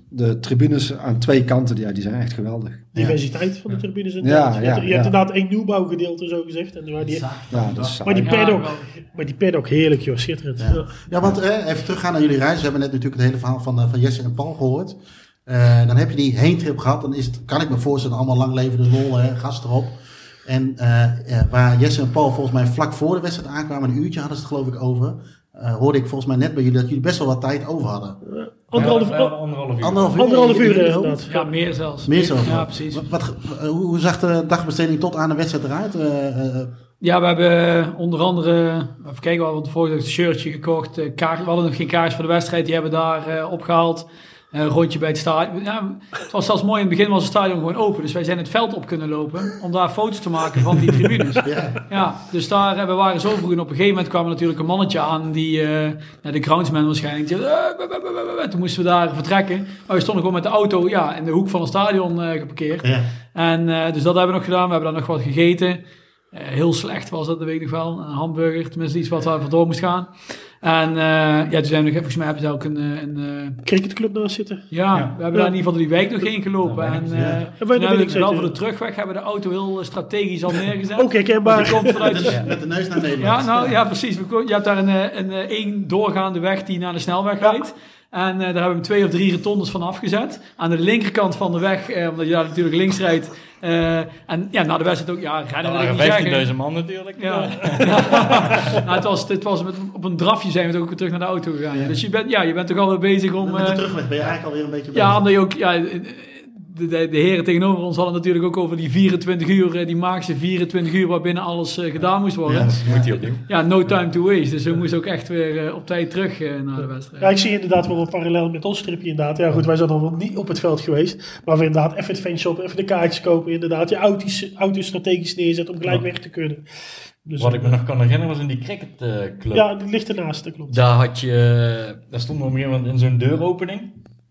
de tribunes aan twee kanten, ja, die zijn echt geweldig. Diversiteit van de tribunes Ja, je ja, hebt, je ja. hebt inderdaad één nieuwbouwgedeelte zo gezegd. En waar die, Ja, dat is maar die Ja, paddock, maar die paddock heerlijk joh, schitterend. Ja. Ja. Ja, want eh, even teruggaan naar jullie reis. We hebben net natuurlijk het hele verhaal van, van Jesse en Paul gehoord. Eh, dan heb je die heentrip gehad. Dan is het, kan ik me voorstellen, allemaal lang leven de lol, hè, gas erop. En eh, eh, waar Jesse en Paul volgens mij vlak voor de wedstrijd aankwamen, een uurtje hadden ze het geloof ik over. eh, hoorde ik volgens mij net bij jullie dat jullie best wel wat tijd over hadden. Anderhalf, Ja, anderhalf uur. Anderhalf uur? anderhalf uur? Ja, meer zelfs. Meer zo. Ja, precies. Wat, wat, hoe, hoe zag de dagbesteding tot aan de wedstrijd eruit? Eh, eh, Ja, we hebben onder andere, even kijken, we hadden vorige dag een shirtje gekocht. eh, kaart, we hadden nog geen kaars voor de wedstrijd, die hebben we daar eh, opgehaald. Eh, Een rondje bij het stadion. Ja, het was zelfs mooi, in het begin was het stadion gewoon open. Dus wij zijn het veld op kunnen lopen om daar foto's te maken van die tribunes. (laughs) ja. Ja, dus daar, eh, we waren zo vroeg en op een gegeven moment kwam er natuurlijk een mannetje aan, die, ja, de groundsman waarschijnlijk, die, toen moesten we daar vertrekken. Maar we stonden gewoon met de auto ja, in de hoek van het stadion geparkeerd. Ja. En dus dat hebben we nog gedaan. We hebben daar nog wat gegeten. Heel slecht was dat, dat weet ik nog wel. Een hamburger, tenminste iets wat waar voor door moest gaan. En eh, ja, toen zijn we nog, volgens mij hebben ze ook een, eh, een eh, Cricketclub naast zitten. ja, Ja. we hebben daar in ieder geval die wijk nog heen gelopen. Ja, en ja. eh wij hebben niks we wel voor de terugweg hebben we de auto heel strategisch al (laughs) neergezet. Ook herkenbaar. Want die komt vanuit (laughs) de, Met de neus naar Nederland. ja, nou ja, precies. Je hebt daar een, een, één doorgaande weg die naar de snelweg rijdt. En eh, daar hebben we twee of drie rotondes van afgezet. Aan de linkerkant van de weg, eh, omdat je daar natuurlijk links rijdt. Eh, en ja, na de wedstrijd ook, ja, rennen ik waren niet zeggen. 15.000 man natuurlijk. Ja. (laughs) nou, het was, het was met, op een drafje zijn we ook weer terug naar de auto gegaan. Dus je bent, ja, je bent toch alweer bezig om... Met de eh, terugweg ben je eigenlijk alweer een beetje ja, bezig. omdat je ook... Ja, de, de, de heren tegenover ons hadden natuurlijk ook over die 24 uur, eh, die magische 24 uur waarbinnen alles eh, gedaan moest worden. Ja. Ja. Moet hij opnieuw. no time to waste. Dus we moesten ook echt weer eh, op tijd terug naar de wedstrijd. Ja, ik zie inderdaad wel een parallel met ons stripje inderdaad. Ja goed, wij zijn dan wel niet op het veld geweest. Maar we inderdaad even het fanshop, even de kaartjes kopen. Inderdaad, je auto's, auto's strategisch neerzetten om gelijk weg te kunnen. Dus, Wat ik me nog kan herinneren was in die cricketclub. Ja, die ligt ernaast, dat klopt. Daar had je, daar stond op een gegeven moment in zo'n deuropening.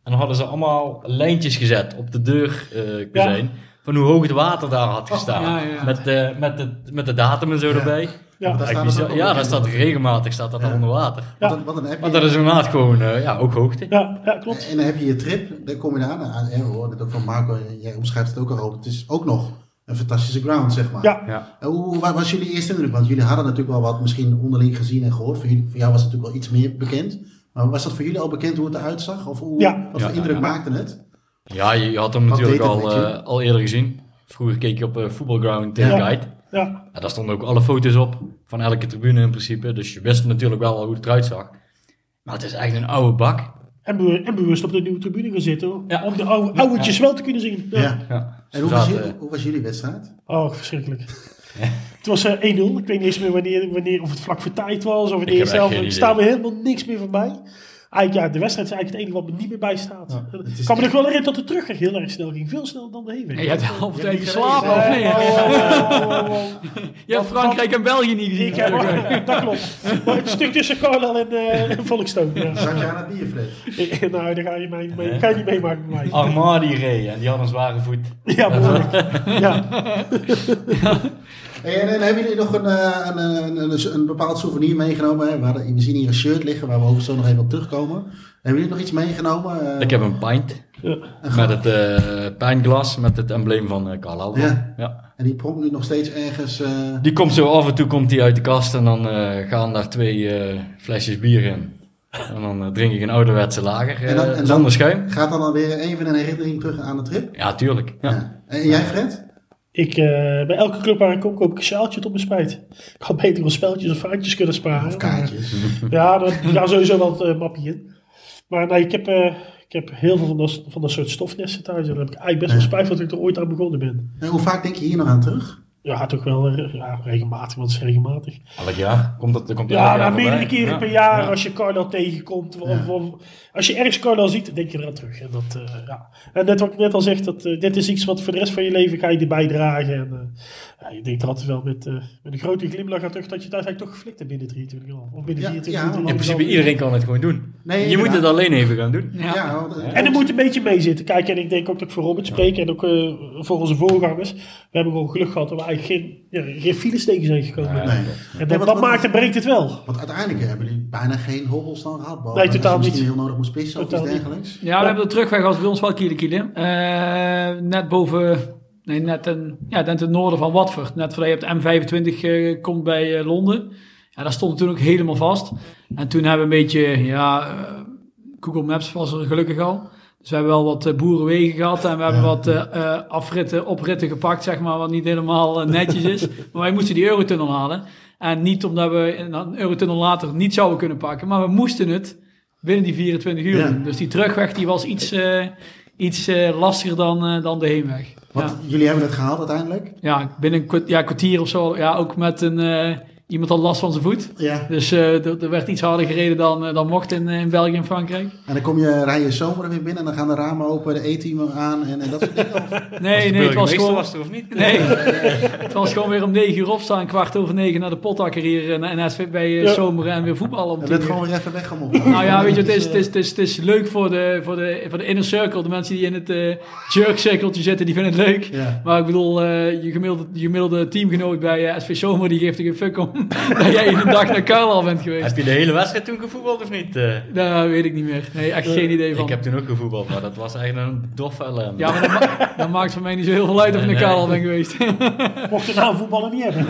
En dan hadden ze allemaal lijntjes gezet op de deurkozijn. van hoe hoog het water daar had gestaan. Ja, ja. Met, de, met, de, met de datum en zo erbij. Ja. Daar staat bizar. ja, daar staat regelmatig staat dat Ja. daar onder water. Ja. Wat, een- wat een heb je, Maar dat is inderdaad gewoon, eh, ja, ook hoogte. Ja, ja, klopt. En dan heb je je trip, dan kom je aan. aan- We hoorden het ook van Marco, jij omschrijft het ook al. Het is ook nog een fantastische ground, zeg maar. Ja. Ja. En Hoe wa- was jullie eerste indruk? Want jullie hadden natuurlijk wel wat misschien onderling gezien en gehoord. Voor, jullie, voor jou was het natuurlijk wel iets meer bekend. Maar was dat voor jullie al bekend hoe het eruit zag? Of hoe, Ja. wat voor Ja, indruk ja. maakte het? Ja, je, je had hem Wat natuurlijk al, eh, al eerder gezien. Vroeger keek je op eh voetbalground tegen Ja. Guide. Ja, Ja, daar stonden ook alle foto's op van elke tribune in principe. Dus je wist natuurlijk wel al hoe het eruit zag. Maar het is echt een oude bak. en, be- en bewust op de nieuwe tribune gaan zitten. Ja. Om de oude, ouwetjes wel te kunnen zien. Ja. Ja. Ja. En hoe was, jullie, hoe was jullie wedstrijd? Oh, verschrikkelijk. (laughs) Het was eh, 1-0. Ik weet niet eens meer wanneer, wanneer, of het vlak voor tijd was. Of wanneer heb echt zelf. geen Er staat me helemaal niks meer van bij. Eigenlijk, ja, de wedstrijd is eigenlijk het enige wat me niet meer bijstaat. Ik kan me nog wel herinneren dat de terugweg heel erg snel ging. Veel sneller dan de heenweg. Je hebt de halve tijd geslapen, of niet? Oh, oh, oh, oh, oh. Je hebt Frankrijk en België niet gezien. Ik heb, natuurlijk. dat klopt. Maar het stuk tussen Carnal en, eh en Volkstoon. Ja. Zat je aan het bier, Fred? nou, daar ga je, mee, mee, ga je niet meemaken met mij. Armadi reed en die had een zware voet. Ja, behoorlijk. Ja. En, en hebben jullie nog een, eh, een, een, een, een bepaald souvenir meegenomen? Hè? We, hadden- we zien hier een shirt liggen waar we overigens zo nog even op terugkomen. Hebben jullie nog iets meegenomen? Eh, Ik heb een pint. Ja. Met het eh pijnglas met het embleem van uh, Carlisle. Ja. ja. En die pronkt nu nog steeds ergens... eh, Die komt zo af en toe komt die uit de kast en dan eh, gaan daar twee eh, flesjes bier in. En dan eh, drink ik een ouderwetse lager En dan- eh, en dan- zonder schuim. Gaat dan alweer even een herinnering terug aan de trip? Ja, tuurlijk. Ja. Ja. En jij, Fred? Ik, eh, bij elke club waar ik kom, koop ik een sjaaltje tot mijn spijt. Ik had beter wel speltjes of vaantjes kunnen sparen. Of kaartjes? Ja, daar daar sowieso wel het uh, mapje in. Maar nee, ik heb, eh, ik heb heel veel van dat, van dat soort stofnesten thuis. En daar heb ik eigenlijk best wel Ja. spijt van dat ik er ooit aan begonnen ben. En hoe vaak denk je hier nog aan terug? Ja, toch wel ja, regelmatig, want het is regelmatig. Elk jaar komt dat, komt Ja, nou, meerdere keren Ja. per jaar Ja. als je Cardinal tegenkomt. Of, als je ergens Cardinal ziet, denk je eraan terug. En, dat, eh, ja. en net wat ik net al zeg, dat, eh, dit is iets wat voor de rest van je leven ga je erbij dragen. En, eh, ja, je denkt er altijd wel met, eh, met een grote glimlach aan terug dat je het uiteindelijk toch geflikt hebt binnen 23 jaar. Of binnen Ja, 24 ja, uur. In principe iedereen kan het gewoon doen. Nee, je moet het alleen even gaan doen. Ja. Ja, want, eh, En er moet een beetje mee zitten. Kijk, en ik denk ook dat ik voor Robert spreek en ook eh, voor onze voorgangers. We hebben gewoon geluk gehad dat we eigenlijk geen, ja, geen files tegen zijn gekomen. Nee. En dat, wat- dat wat- maakt en breekt het wel. Want uiteindelijk hebben jullie bijna geen hobbels dan gehad. Nee, totaal misschien niet. heel nodig moest pissen of iets Totaal niet. dergelijks. Ja, we hebben de terugweg als bij ons wel kiele kiele. Eh, net boven, nee, net, in, ja, net het noorden van Watford. Net voordat je op de M25 eh, komt bij eh, Londen. Ja, daar stond het toen ook helemaal vast. En toen hebben we een beetje, ja, eh, Google Maps was er gelukkig al. Dus we hebben wel wat boerenwegen gehad en we hebben wat afritten, opritten gepakt, zeg maar, wat niet helemaal netjes is. (laughs) Maar wij moesten die Eurotunnel halen. En niet omdat we een Eurotunnel later niet zouden kunnen pakken, maar we moesten het binnen die 24 uur Ja. doen. Dus die terugweg die was iets, iets lastiger dan, dan de heenweg. Want Ja. jullie hebben het gehaald uiteindelijk. ja, binnen een kwart- ja, kwartier of zo. Ja, ook met een, eh, iemand had last van zijn voet. Ja. Dus eh, er er werd iets harder gereden dan, eh, dan mocht in, eh, in België en Frankrijk. En dan kom je, rij je zomer weer binnen en dan gaan de ramen open, de E-team aan en, en dat soort dingen. Of- (laughs) Nee, nee, het was gewoon... was er of niet? Nee, (laughs) het was gewoon weer om negen uur opstaan, kwart over negen naar de pottakker hier en, en SV bij eh, Ja. Zomer en weer voetballen om En werd uur. gewoon weer even weggemoffeld. Nou ja, weet je, het is, het is, het is, het is leuk voor de, voor, de, voor de inner circle. De mensen die in het eh jerk-cirkeltje zitten, die vinden het leuk. Ja. Maar ik bedoel, eh, je, gemiddelde, je gemiddelde teamgenoot bij eh, SV Zomer, die geeft er geen fuck om (laughs) dat jij in een dag naar Kuil bent geweest. Heb je de hele wedstrijd toen gevoetbald of niet? eh? Dat weet ik niet meer. Nee, echt geen idee van. Ik heb toen ook gevoetbald, maar dat was echt een doffe ellende. Ja, maar dat, ma- (laughs) dat maakt voor mij niet zo heel veel uit of ik naar Nee, Kuil nee. ben geweest. (laughs) Mocht je nou voetballen niet hebben.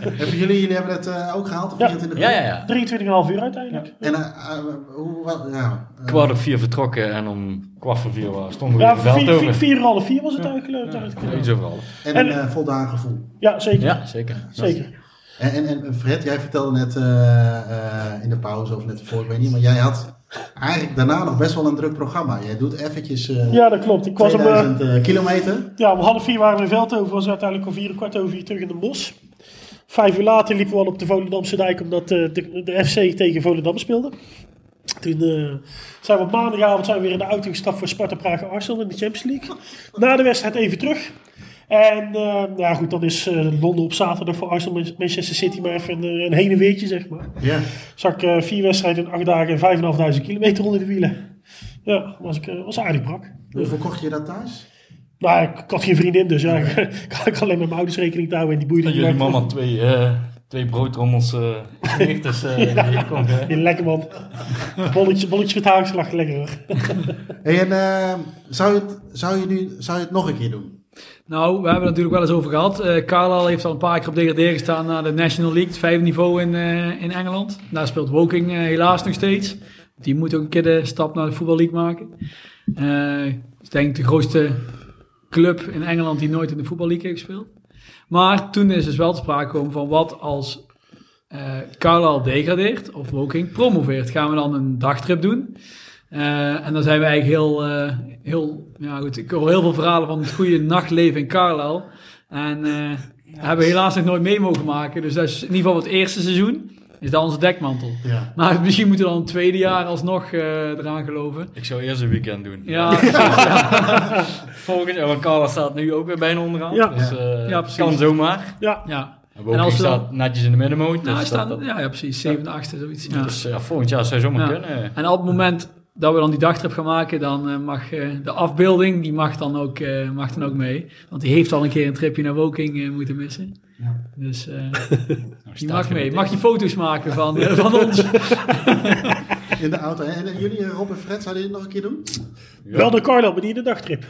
Hebben jullie, jullie hebben het eh, ook gehaald? Of Ja. 24 ja, uur? ja, ja. 23,5 uur uiteindelijk. En eh, eh, hoe, wat, ja, eh, Kwart over vier vertrokken en om kwart voor vier was- stonden we Ja, in vier- over. vier- vier en half vier was het eigenlijk. uiteindelijk. Iets overal. en en- een eh, voldaan gevoel. Ja, zeker. Ja, zeker. zeker. En, en, en Fred, jij vertelde net eh, eh, in de pauze of net ervoor, ik weet niet, maar jij had eigenlijk daarna nog best wel een druk programma. Jij doet eventjes eh Ja, dat klopt. Ik was om, 2000 eh, kilometer. ja, om half vier waren we in Veldhoven. was uiteindelijk om vier en kwart over vier terug in de bos. Vijf uur later liepen we al op de Volendamse dijk omdat de, de FC tegen Volendam speelde. Toen zijn we op maandagavond zijn we weer in de auto gestapt voor Sparta Praag Arsenal in de Champions League. Na de wedstrijd even terug. En eh, ja, goed, dan is eh, Londen op zaterdag voor Arsenal Manchester City maar even een, een heen en weertje, zeg maar. Ja. Zag ik eh, vier wedstrijden in acht dagen en 5.500 kilometer onder de wielen. Ja, was, ik, eh, was aardig brak. Hoeveel kocht je dat thuis? Nou, ik, ik had geen vriendin, dus ja, (laughs) ik, ik had alleen met mijn ouders rekening te houden en die boeide Dat niet jullie mama twee, eh twee broodrommels eh lichters eh (laughs) die kon, hè? Ja, lekker man. Bolletje, bolletje met haagslag, lekker hoor. Hey, en eh, zou, je het, zou, je nu, zou je het nog een keer doen? Nou, we hebben het natuurlijk wel eens over gehad. Eh Carlisle heeft al een paar keer op degraderen gestaan naar de National League, het vijfde niveau in, eh, in Engeland. Daar speelt Woking eh, helaas nog steeds. Die moet ook een keer de stap naar de Voetbal League maken. Is denk ik de grootste club in Engeland die nooit in de Voetbal League heeft gespeeld. Maar toen is dus wel te sprake gekomen van wat als eh Carlisle degradeert of Woking promoveert. Gaan we dan een dagtrip doen? Eh, en dan zijn we eigenlijk heel, eh, heel, ja goed, ik hoor heel veel verhalen van het goede nachtleven in Carlisle. En eh hebben we helaas nog nooit mee mogen maken. Dus dat is in ieder geval het eerste seizoen, is dat onze dekmantel. Ja. Maar misschien moeten we dan het tweede jaar alsnog eh, eraan geloven. Ik zou eerst een weekend doen. Ja, (laughs) precies, ja. (laughs) Volgend jaar, want Carla staat nu ook weer bijna onderaan. Ja. Dus eh, Ja, precies. kan zomaar. Ja, ja. En als we dan- netjes in de middenmoot. Nou, Dus, dat- ja, ja, precies, 7e, 8e, zoiets. Ja. dus ja, volgend jaar zou zomaar Ja. kunnen. En op het moment dat we dan die dagtrip gaan maken, dan eh, mag eh, de afbeelding, die mag dan, ook, eh, mag dan ook mee. Want die heeft al een keer een tripje naar Woking moeten missen. Dus eh, (laughs) die staat mag mee. Mag je foto's maken van, van ons? (laughs) In de auto. En en jullie, Rob en Fred, zouden dit nog een keer doen? Ja. wel de Carlisle, maar niet de dagtrip.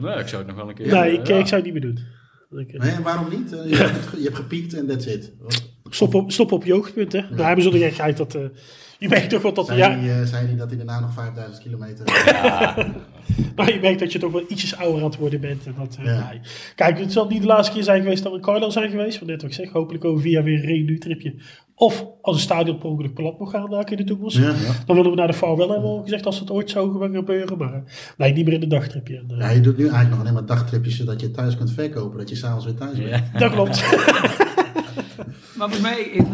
Nee, ik zou het nog wel een keer nee, doen, ik, ja. ik zou het niet meer doen. Nee, en waarom niet? Je, hebt, je hebt gepiekt en that's it. Stop op, stop op je hoogtepunt, hè. Nou, hebben zonder gekheid dat... eh, je merkt toch wel dat... Zei, Ja, die, eh, zei die dat hij daarna nog 5000 kilometer... (laughs) maar je merkt dat je toch wel ietsjes ouder aan het worden bent. En dat, eh, Ja. nee. Kijk, het zal niet de laatste keer zijn geweest dat we in Carlisle zijn geweest. Want net wat ik zeg, hopelijk over vier jaar weer een reunietripje. Of als een stadion per ongeluk plat moet gaan daar in de toekomst. Ja. Dan willen we naar de farewell hebben we al gezegd als het ooit zou gaan gebeuren. Maar eh, nee, niet meer in de dagtripje. En, Ja, je doet nu eigenlijk nog alleen maar dagtripjes zodat je thuis kunt verkopen. Dat je s'avonds weer thuis bent. Ja. Dat klopt. (laughs) (laughs) Maar voor mij,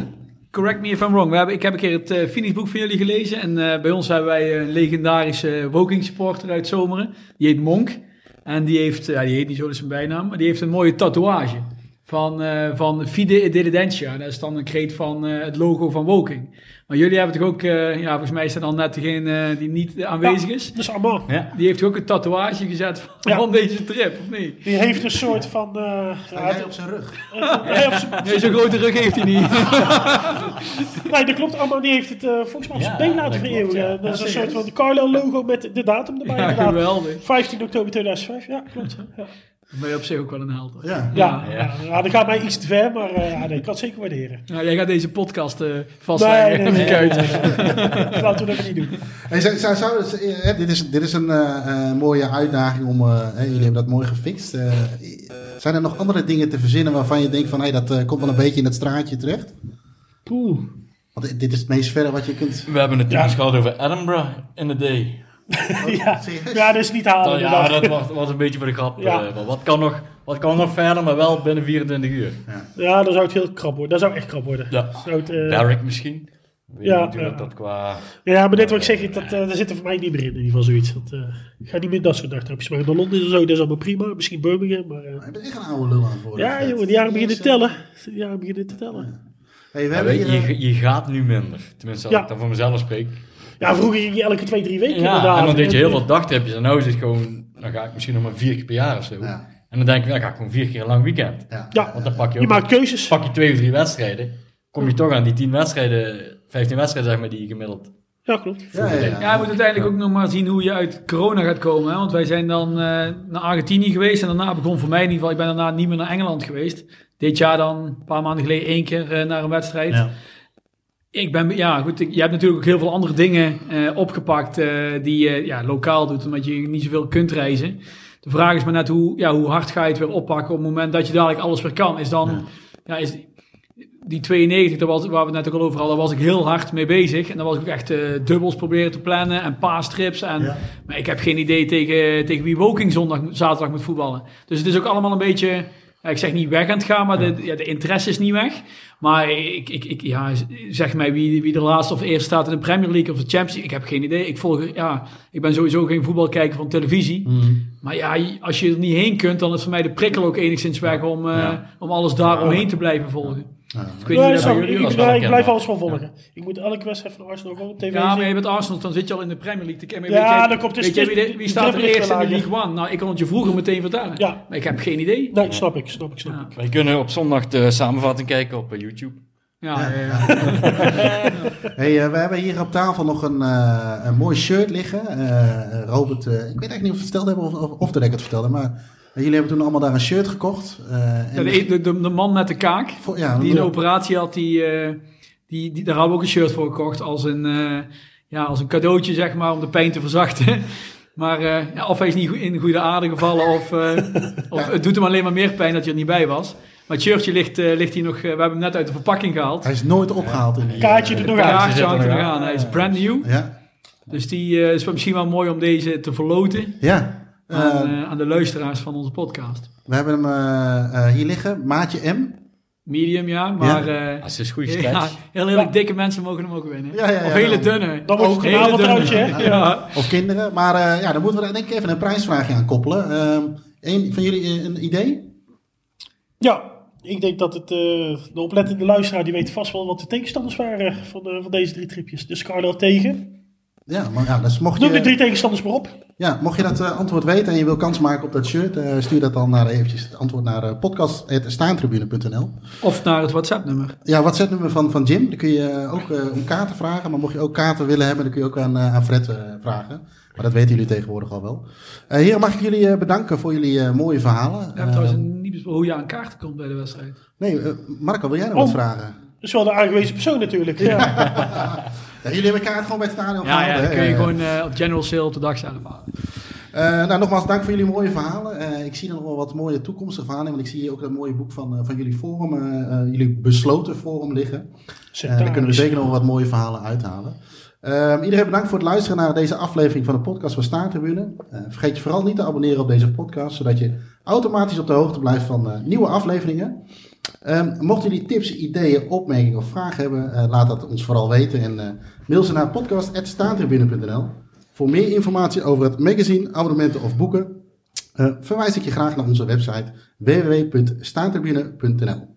correct me if I'm wrong. We hebben, ik heb een keer het uh, finishboek van jullie gelezen. En eh, bij ons hebben wij een legendarische Woking supporter uit Zomeren. Die heet Monk. En die heeft, ja, die heet niet zo, dat is zijn bijnaam. Maar die heeft een mooie tatoeage van, eh van Fide Dilidentia. Dat is dan een kreet van het logo van Woking. Maar jullie hebben toch ook, eh, ja, volgens mij is dat dan net degene eh, die niet aanwezig is. Dus allemaal. Ja. Die heeft toch ook een tatoeage gezet van, Ja. deze trip, of niet? Die heeft een soort van... eh Sta ja, jij op zijn rug? (laughs) nee, op zijn- (laughs) Nee, zo'n grote rug heeft hij niet. (laughs) Nee, dat klopt allemaal. Die heeft het eh, volgens mij op zijn Ja, been laten dat vereeuwigen. is een soort van Carlo logo met de datum erbij. Ja, inderdaad. geweldig. 15 oktober 2005. Ja, klopt. Ja, ben je op zich ook wel een held. Ja. ja, Ja. ja. ja, dat gaat mij iets te ver, maar eh, ja, nee, ik kan het zeker waarderen. Nou, jij gaat deze podcast eh Nee, vastleggen. nee, nee, nee, nee. Laten we dat niet doen. Hey, zou, zou, zou- eh, dit, is, dit is een eh, eh, mooie uitdaging om. eh, hè, jullie hebben dat mooi gefixt. Eh, zijn er nog andere dingen te verzinnen waarvan je denkt van hey, dat eh, komt wel een beetje in het straatje terecht? Poeh. Want dit- is het meest verre wat je kunt. We hebben het Ja. gehad over Edinburgh in de day. (laughs) Ja. ja, dat is niet halen. Dat, ja, dat was, was een beetje voor de grap. Ja. eh, maar wat, kan nog, wat kan nog verder, maar wel binnen 24 uur? Ja, dan zou het heel krap worden. Dat zou echt krap worden. Ja. Zou het, eh, Barrick misschien. Ik weet Ja, niet ja. dat qua... ja, maar net wat ik zeg, dat, eh daar zit er voor mij niet meer in. In ieder geval zoiets. Dat, eh, ik ga niet meer dat soort dagtrapjes maken. Naar Londen is zo, dat is allemaal prima. Misschien Birmingham, maar... eh, Je bent echt een oude lul aan het worden. ja, jongen, die jaren beginnen te eh, tellen. Die jaren beginnen te tellen. Hey, we Ja, hebben weet hier, je, eh, je, je gaat nu minder. Tenminste, als Ja. ik dan voor mezelf spreek. Ja, vroeger ging je elke twee, drie weken Ja, inderdaad. en dan deed je heel veel dagtripjes. En nu is het gewoon... Dan ga ik misschien nog maar vier keer per jaar of zo. Ja. En dan denk ik, dan ga ik gewoon vier keer een lang weekend. ja. Want dan pak je je ook... maakt keuzes. Pak je twee of drie wedstrijden. Kom je toch aan die tien wedstrijden... 15 wedstrijden zeg maar die je gemiddeld... Ja, klopt. Ja, ja, ja. Ja, je moet uiteindelijk ook nog maar zien hoe je uit corona gaat komen. Hè? Want wij zijn dan eh, naar Argentinië geweest. En daarna begon voor mij in ieder geval... Ik ben daarna niet meer naar Engeland geweest. Dit jaar dan, een paar maanden geleden, één keer eh, naar een wedstrijd. Ik ben, ja goed, ik- je hebt natuurlijk ook heel veel andere dingen eh, opgepakt eh, die je ja, lokaal doet, omdat je niet zoveel kunt reizen. De vraag is maar net hoe, ja, hoe hard ga je het weer oppakken op het moment dat je dadelijk alles weer kan. Is dan, ja, is die 92, daar was, waar we het net ook al over hadden, was ik heel hard mee bezig. En dan was ik ook echt eh, dubbels proberen te plannen en paastrips. En, Ja. Maar ik heb geen idee tegen, tegen wie Woking zondag, zaterdag moet voetballen. Dus het is ook allemaal een beetje, ik zeg niet weg aan het gaan, maar de, ja, de interesse is niet weg. Maar ik, ik, ik, ja, zeg mij wie, wie de laatste of eerste staat in de Premier League of de Champions League. Ik heb geen idee. Ik, volg, ja, ik ben sowieso geen voetbalkijker van televisie. Maar ja, als je er niet heen kunt, dan is voor mij de prikkel ook enigszins weg om, eh, om alles daaromheen te blijven volgen. Dus ik weet niet jullie ik, ik, ik blijf alles van volgen. Ik moet elke wedstrijd van Arsenal gewoon op tv Ja, maar je bent Arsenal, dan zit je al in de Premier League kijken. Ja, dan komt dus weet wie, de- staat er eerst in de League One? Nou, ik kon het je vroeger meteen vertellen. Ja. Maar ik heb geen idee. Nee, snap ik, snap ik, snap Ja. ik. Wij kunnen op zondag de samenvatting kijken op eh, YouTube. Ja, ja, ja. (laughs) Hey, eh, we hebben hier op tafel nog een, eh, een mooi shirt liggen. Eh, Robert, eh, ik weet eigenlijk niet of we het verteld hebben of, of, of dat ik het vertelde, maar jullie hebben toen allemaal daar een shirt gekocht. eh, en De, de, de, de man met de kaak, Voor- ja, die een operatie had, die, eh, die, die, daar hadden we ook een shirt voor gekocht als een, eh, ja, als een cadeautje, zeg maar, om de pijn te verzachten. (laughs) Maar eh, ja, of hij is niet in goede aarde gevallen, of, eh, (laughs) of het doet hem alleen maar meer pijn dat hij er niet bij was. Maar het shirtje ligt, eh, ligt hier nog, eh, we hebben hem net uit de verpakking gehaald. Hij is nooit opgehaald in die... Kaartje eh, er nog aan. kaartje hangt er nog aan. hij is brand new. Ja, Dus die eh, is misschien wel mooi om deze te verloten ja. Eh, aan, eh, aan de luisteraars van onze podcast. we hebben hem hier liggen, maatje M. Medium, ja, maar eh, Als het is goede (laughs) ja, stretch. heel eerlijk, dikke mensen mogen hem ook winnen. Ja, ja, ja, of hele dunne. Dan wordt het Hele een avondroodje, hè? Ja. (laughs) Of kinderen. Maar eh, ja, dan moeten we er denk ik even een prijsvraagje aan koppelen. Ehm een van jullie een idee? Ja, ik denk dat het, eh, de oplettende luisteraar die weet vast wel wat de tegenstanders waren van, eh, van deze drie tripjes. Dus Carlo tegen. Ja, maar ja, dus mocht Noem de je, drie tegenstanders maar op. ja, mocht je dat eh, antwoord weten en je wil kans maken op dat shirt, eh, stuur dat dan naar eventjes het antwoord naar uh, podcast.staantribune.nl. Of naar het WhatsApp-nummer. Ja, WhatsApp-nummer van, van Jim. Daar kun je eh, ook eh, om kaarten vragen. Maar mocht je ook kaarten willen hebben, dan kun je ook aan, eh, aan Fred eh, vragen. Maar dat weten jullie tegenwoordig al wel. Eh heren, mag ik jullie eh, bedanken voor jullie eh, mooie verhalen. We hebben Eh, trouwens niet besproken hoe je aan kaarten komt bij de wedstrijd. nee, Marco, wil jij nog Oh. wat vragen? Dat is wel de aangewezen persoon natuurlijk. Ja. (laughs) Ja, jullie hebben kaart gewoon bij het stadion Ja, ja, dan kun je gewoon eh, op general sale op de dag zelf halen. Eh, nou, nogmaals dank voor jullie mooie verhalen. Eh, ik zie er nog wel wat mooie toekomstige verhalen. Want ik zie hier ook een mooie boek van, eh, van jullie forum, jullie besloten forum liggen. Daar kunnen we zeker nog wel wat mooie verhalen uithalen. Ehm, iedereen bedankt voor het luisteren naar deze aflevering van de podcast van Staartribune. Eh vergeet je vooral niet te abonneren op deze podcast, zodat je automatisch op de hoogte blijft van eh, nieuwe afleveringen. Ehm mochten jullie tips, ideeën, opmerkingen of vragen hebben, eh, laat dat ons vooral weten en mail ze naar podcast.staantribune.nl. Voor meer informatie over het magazine, abonnementen of boeken, verwijs ik je graag naar onze website www.staantribune.nl.